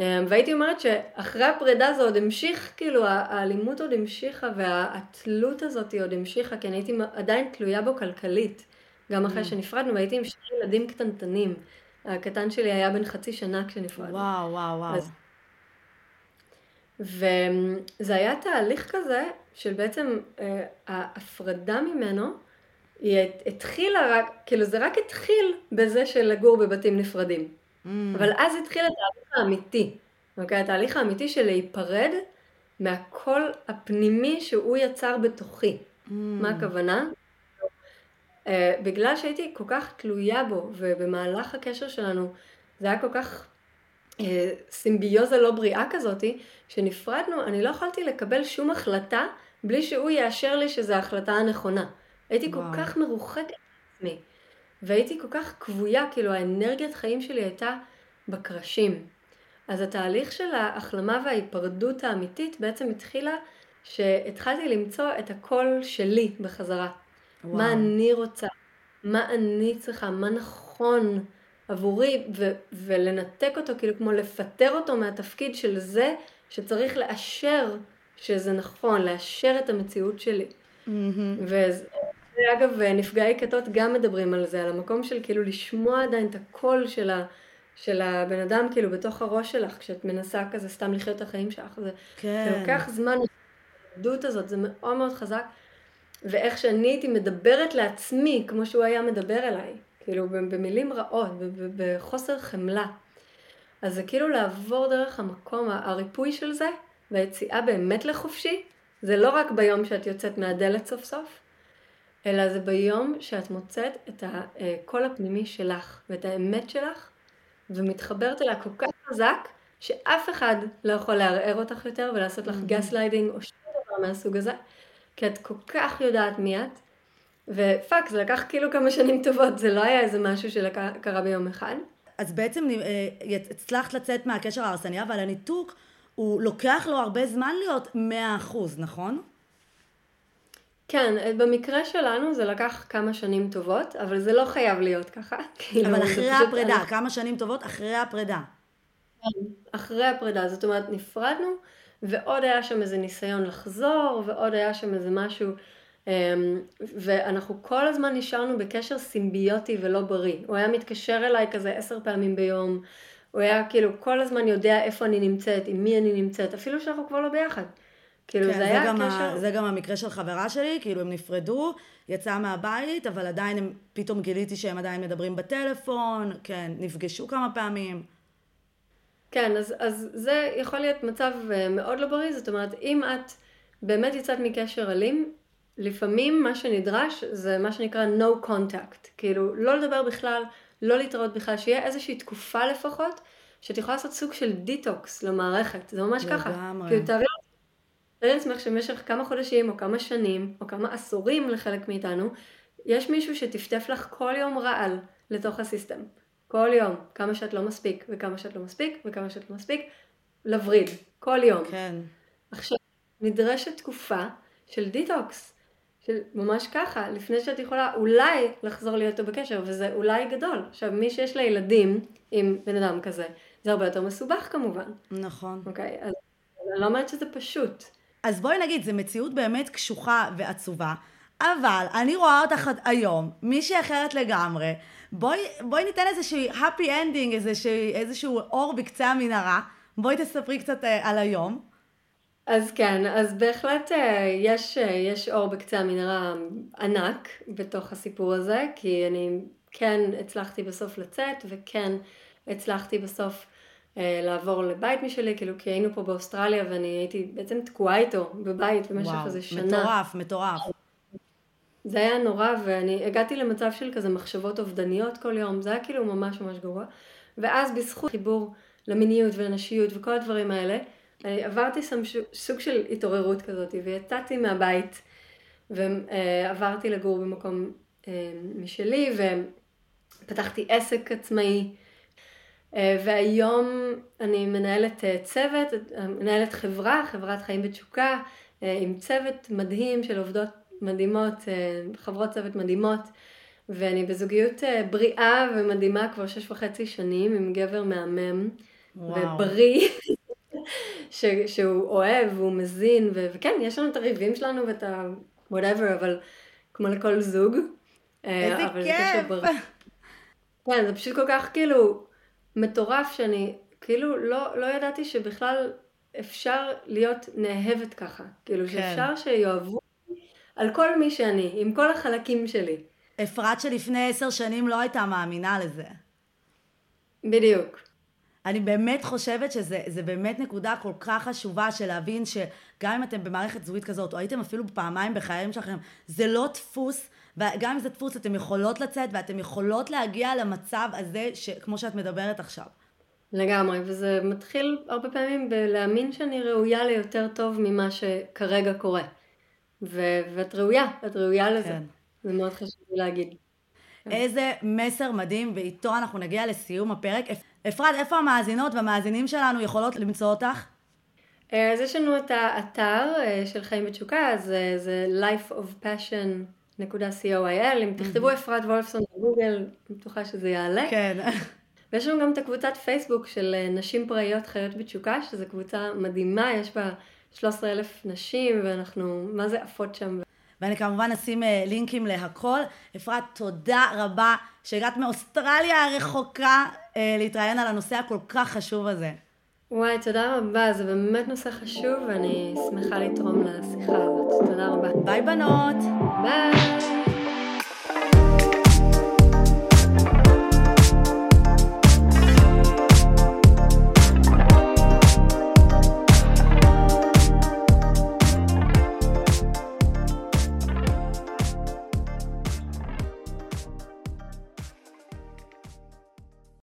אמ, והייתי אומרת שאחרי הפרידה זה עוד המשיך, כאילו האלימות עוד המשיכה והתלות הזאת עוד המשיכה, כי אני הייתי עדיין תלויה בו כלכלית, גם אחרי. שנפרדנו, והייתי עם שני ילדים קטנטנים. הקטן שלי היה בן חצי שנה כשנפרדנו. וואו, וואו, וואו. אז... וזה היה תהליך כזה של בעצם אה, ההפרדה ממנו, היא התחילה רק, כאילו זה רק התחיל בזה של לגור בבתים נפרדים. Mm. אבל אז התחיל התהליך האמיתי, אוקיי? התהליך האמיתי של להיפרד מהקול הפנימי שהוא יצר בתוכי. Mm. מה הכוונה? Uh, בגלל שהייתי כל כך תלויה בו, ובמהלך הקשר שלנו זה היה כל כך uh, סימביוזה לא בריאה כזאתי, כשנפרדנו אני לא יכולתי לקבל שום החלטה בלי שהוא יאשר לי שזו ההחלטה הנכונה. הייתי וואו. כל כך מרוחקת מעצמי, והייתי כל כך כבויה, כאילו האנרגיית חיים שלי הייתה בקרשים. אז התהליך של ההחלמה וההיפרדות האמיתית בעצם התחילה שהתחלתי למצוא את הקול שלי בחזרה. וואו. מה אני רוצה, מה אני צריכה, מה נכון עבורי, ו- ולנתק אותו, כאילו כמו לפטר אותו מהתפקיד של זה שצריך לאשר שזה נכון, לאשר את המציאות שלי. Mm-hmm. ואגב, נפגעי כתות גם מדברים על זה, על המקום של כאילו לשמוע עדיין את הקול של ה... של הבן אדם כאילו בתוך הראש שלך, כשאת מנסה כזה סתם לחיות את החיים שלך, זה, כן. זה לוקח זמן, העדות הזאת, זה מאוד מאוד חזק, ואיך שאני הייתי מדברת לעצמי, כמו שהוא היה מדבר אליי, כאילו במילים רעות, בחוסר חמלה. אז זה כאילו לעבור דרך המקום, הריפוי של זה, והיציאה באמת לחופשי, זה לא רק ביום שאת יוצאת מהדלת סוף סוף, אלא זה ביום שאת מוצאת את הקול הפנימי שלך, ואת האמת שלך, ומתחברת אליה כל כך חזק, שאף אחד לא יכול לערער אותך יותר ולעשות לך gas mm-hmm. lighting או שום דבר מהסוג הזה, כי את כל כך יודעת מי את, ופאק, זה לקח כאילו כמה שנים טובות, זה לא היה איזה משהו שקרה ביום אחד. אז בעצם אה, הצלחת לצאת מהקשר ההרסני, אבל הניתוק, הוא לוקח לו הרבה זמן להיות 100%, נכון? כן, במקרה שלנו זה לקח כמה שנים טובות, אבל זה לא חייב להיות ככה. כאילו, אבל אחרי הפרידה, אני... כמה שנים טובות אחרי הפרידה. אחרי הפרידה, זאת אומרת נפרדנו, ועוד היה שם איזה ניסיון לחזור, ועוד היה שם איזה משהו, אמ, ואנחנו כל הזמן נשארנו בקשר סימביוטי ולא בריא. הוא היה מתקשר אליי כזה עשר פעמים ביום, הוא היה כאילו כל הזמן יודע איפה אני נמצאת, עם מי אני נמצאת, אפילו שאנחנו כבר לא ביחד. כאילו כן, זה, זה היה גם קשר... ה... זה גם המקרה של חברה שלי, כאילו הם נפרדו, יצאה מהבית, אבל עדיין הם, פתאום גיליתי שהם עדיין מדברים בטלפון, כן, נפגשו כמה פעמים. כן, אז, אז זה יכול להיות מצב אה, מאוד לא בריא, זאת אומרת, אם את באמת יצאת מקשר אלים, לפעמים מה שנדרש זה מה שנקרא no contact, כאילו לא לדבר בכלל, לא להתראות בכלל, שיהיה איזושהי תקופה לפחות, שאת יכולה לעשות סוג של דיטוקס למערכת, זה ממש לגמרי. ככה. כאילו תארי תארי לעצמך שבמשך כמה חודשים או כמה שנים או כמה עשורים לחלק מאיתנו, יש מישהו שטפטף לך כל יום רעל לתוך ה system. כל יום, כמה שאת לא מספיק, וכמה שאת לא מספיק, וכמה שאת לא מספיק, לווריד, כל יום. כן. עכשיו, נדרשת תקופה של דיטוקס, של ממש ככה, לפני שאת יכולה אולי לחזור להיות איתו בקשר, וזה אולי גדול. עכשיו, מי שיש לה ילדים עם בן אדם כזה, זה הרבה יותר מסובך כמובן. נכון. אוקיי, אז אני לא אומרת שזה פשוט. אז בואי נגיד, זו מציאות באמת קשוחה ועצובה, אבל אני רואה אותך היום, מישהי אחרת לגמרי, בואי, בואי ניתן איזשהו happy ending, איזשהו, איזשהו אור בקצה המנהרה, בואי תספרי קצת אה, על היום. אז כן, אז בהחלט אה, יש, אה, יש אור בקצה המנהרה ענק בתוך הסיפור הזה, כי אני כן הצלחתי בסוף לצאת, וכן הצלחתי בסוף לעבור לבית משלי, כאילו כי היינו פה באוסטרליה ואני הייתי בעצם תקועה איתו בבית במשך וואו, איזה שנה. מטורף, מטורף. זה היה נורא ואני הגעתי למצב של כזה מחשבות אובדניות כל יום, זה היה כאילו ממש ממש גרוע. ואז בזכות חיבור למיניות ולנשיות וכל הדברים האלה, עברתי סוג של התעוררות כזאת ויצאתי מהבית ועברתי לגור במקום אה, משלי ופתחתי עסק עצמאי. אה, והיום אני מנהלת אה, צוות, מנהלת חברה, חברת חיים בתשוקה, אה, עם צוות מדהים של עובדות מדהימות, חברות צוות מדהימות, ואני בזוגיות בריאה ומדהימה כבר שש וחצי שנים עם גבר מהמם וואו. ובריא. ש, שהוא אוהב והוא מזין, ו, וכן, יש לנו את הריבים שלנו ואת ה... whatever, אבל כמו לכל זוג. איזה כיף! כן, זה פשוט כל כך כאילו מטורף שאני כאילו לא, לא ידעתי שבכלל אפשר להיות נאהבת ככה. כאילו כן. שאפשר שיאהבו על כל מי שאני, עם כל החלקים שלי. אפרת שלפני עשר שנים לא הייתה מאמינה לזה. בדיוק. אני באמת חושבת שזה באמת נקודה כל כך חשובה של להבין שגם אם אתם במערכת זהות כזאת, או הייתם אפילו פעמיים בחיים שלכם, זה לא דפוס, וגם אם זה דפוס אתם יכולות לצאת ואתם יכולות להגיע למצב הזה, כמו שאת מדברת עכשיו. לגמרי, וזה מתחיל הרבה פעמים בלהאמין שאני ראויה ליותר טוב ממה שכרגע קורה. ו- ואת ראויה, את ראויה לזה. כן. זה מאוד חשוב להגיד. איזה מסר מדהים, ואיתו אנחנו נגיע לסיום הפרק. אפרת, איפה המאזינות והמאזינים שלנו יכולות למצוא אותך? אה, אז יש לנו את האתר אה, של חיים בתשוקה, אז אה, זה lifeofpassion.coil, אם תכתבו אפרת וולפסון בגוגל, אני בטוחה שזה יעלה. כן. ויש לנו גם את הקבוצת פייסבוק של נשים פראיות חיות בתשוקה, שזו קבוצה מדהימה, יש בה 13 אלף נשים, ואנחנו מה זה עפות שם. ואני כמובן אשים אה, לינקים להכל. אפרת, תודה רבה שהגעת מאוסטרליה הרחוקה אה, להתראיין על הנושא הכל כך חשוב הזה. וואי, תודה רבה, זה באמת נושא חשוב ואני שמחה לתרום לשיחה הזאת. תודה רבה. ביי בנות. ביי.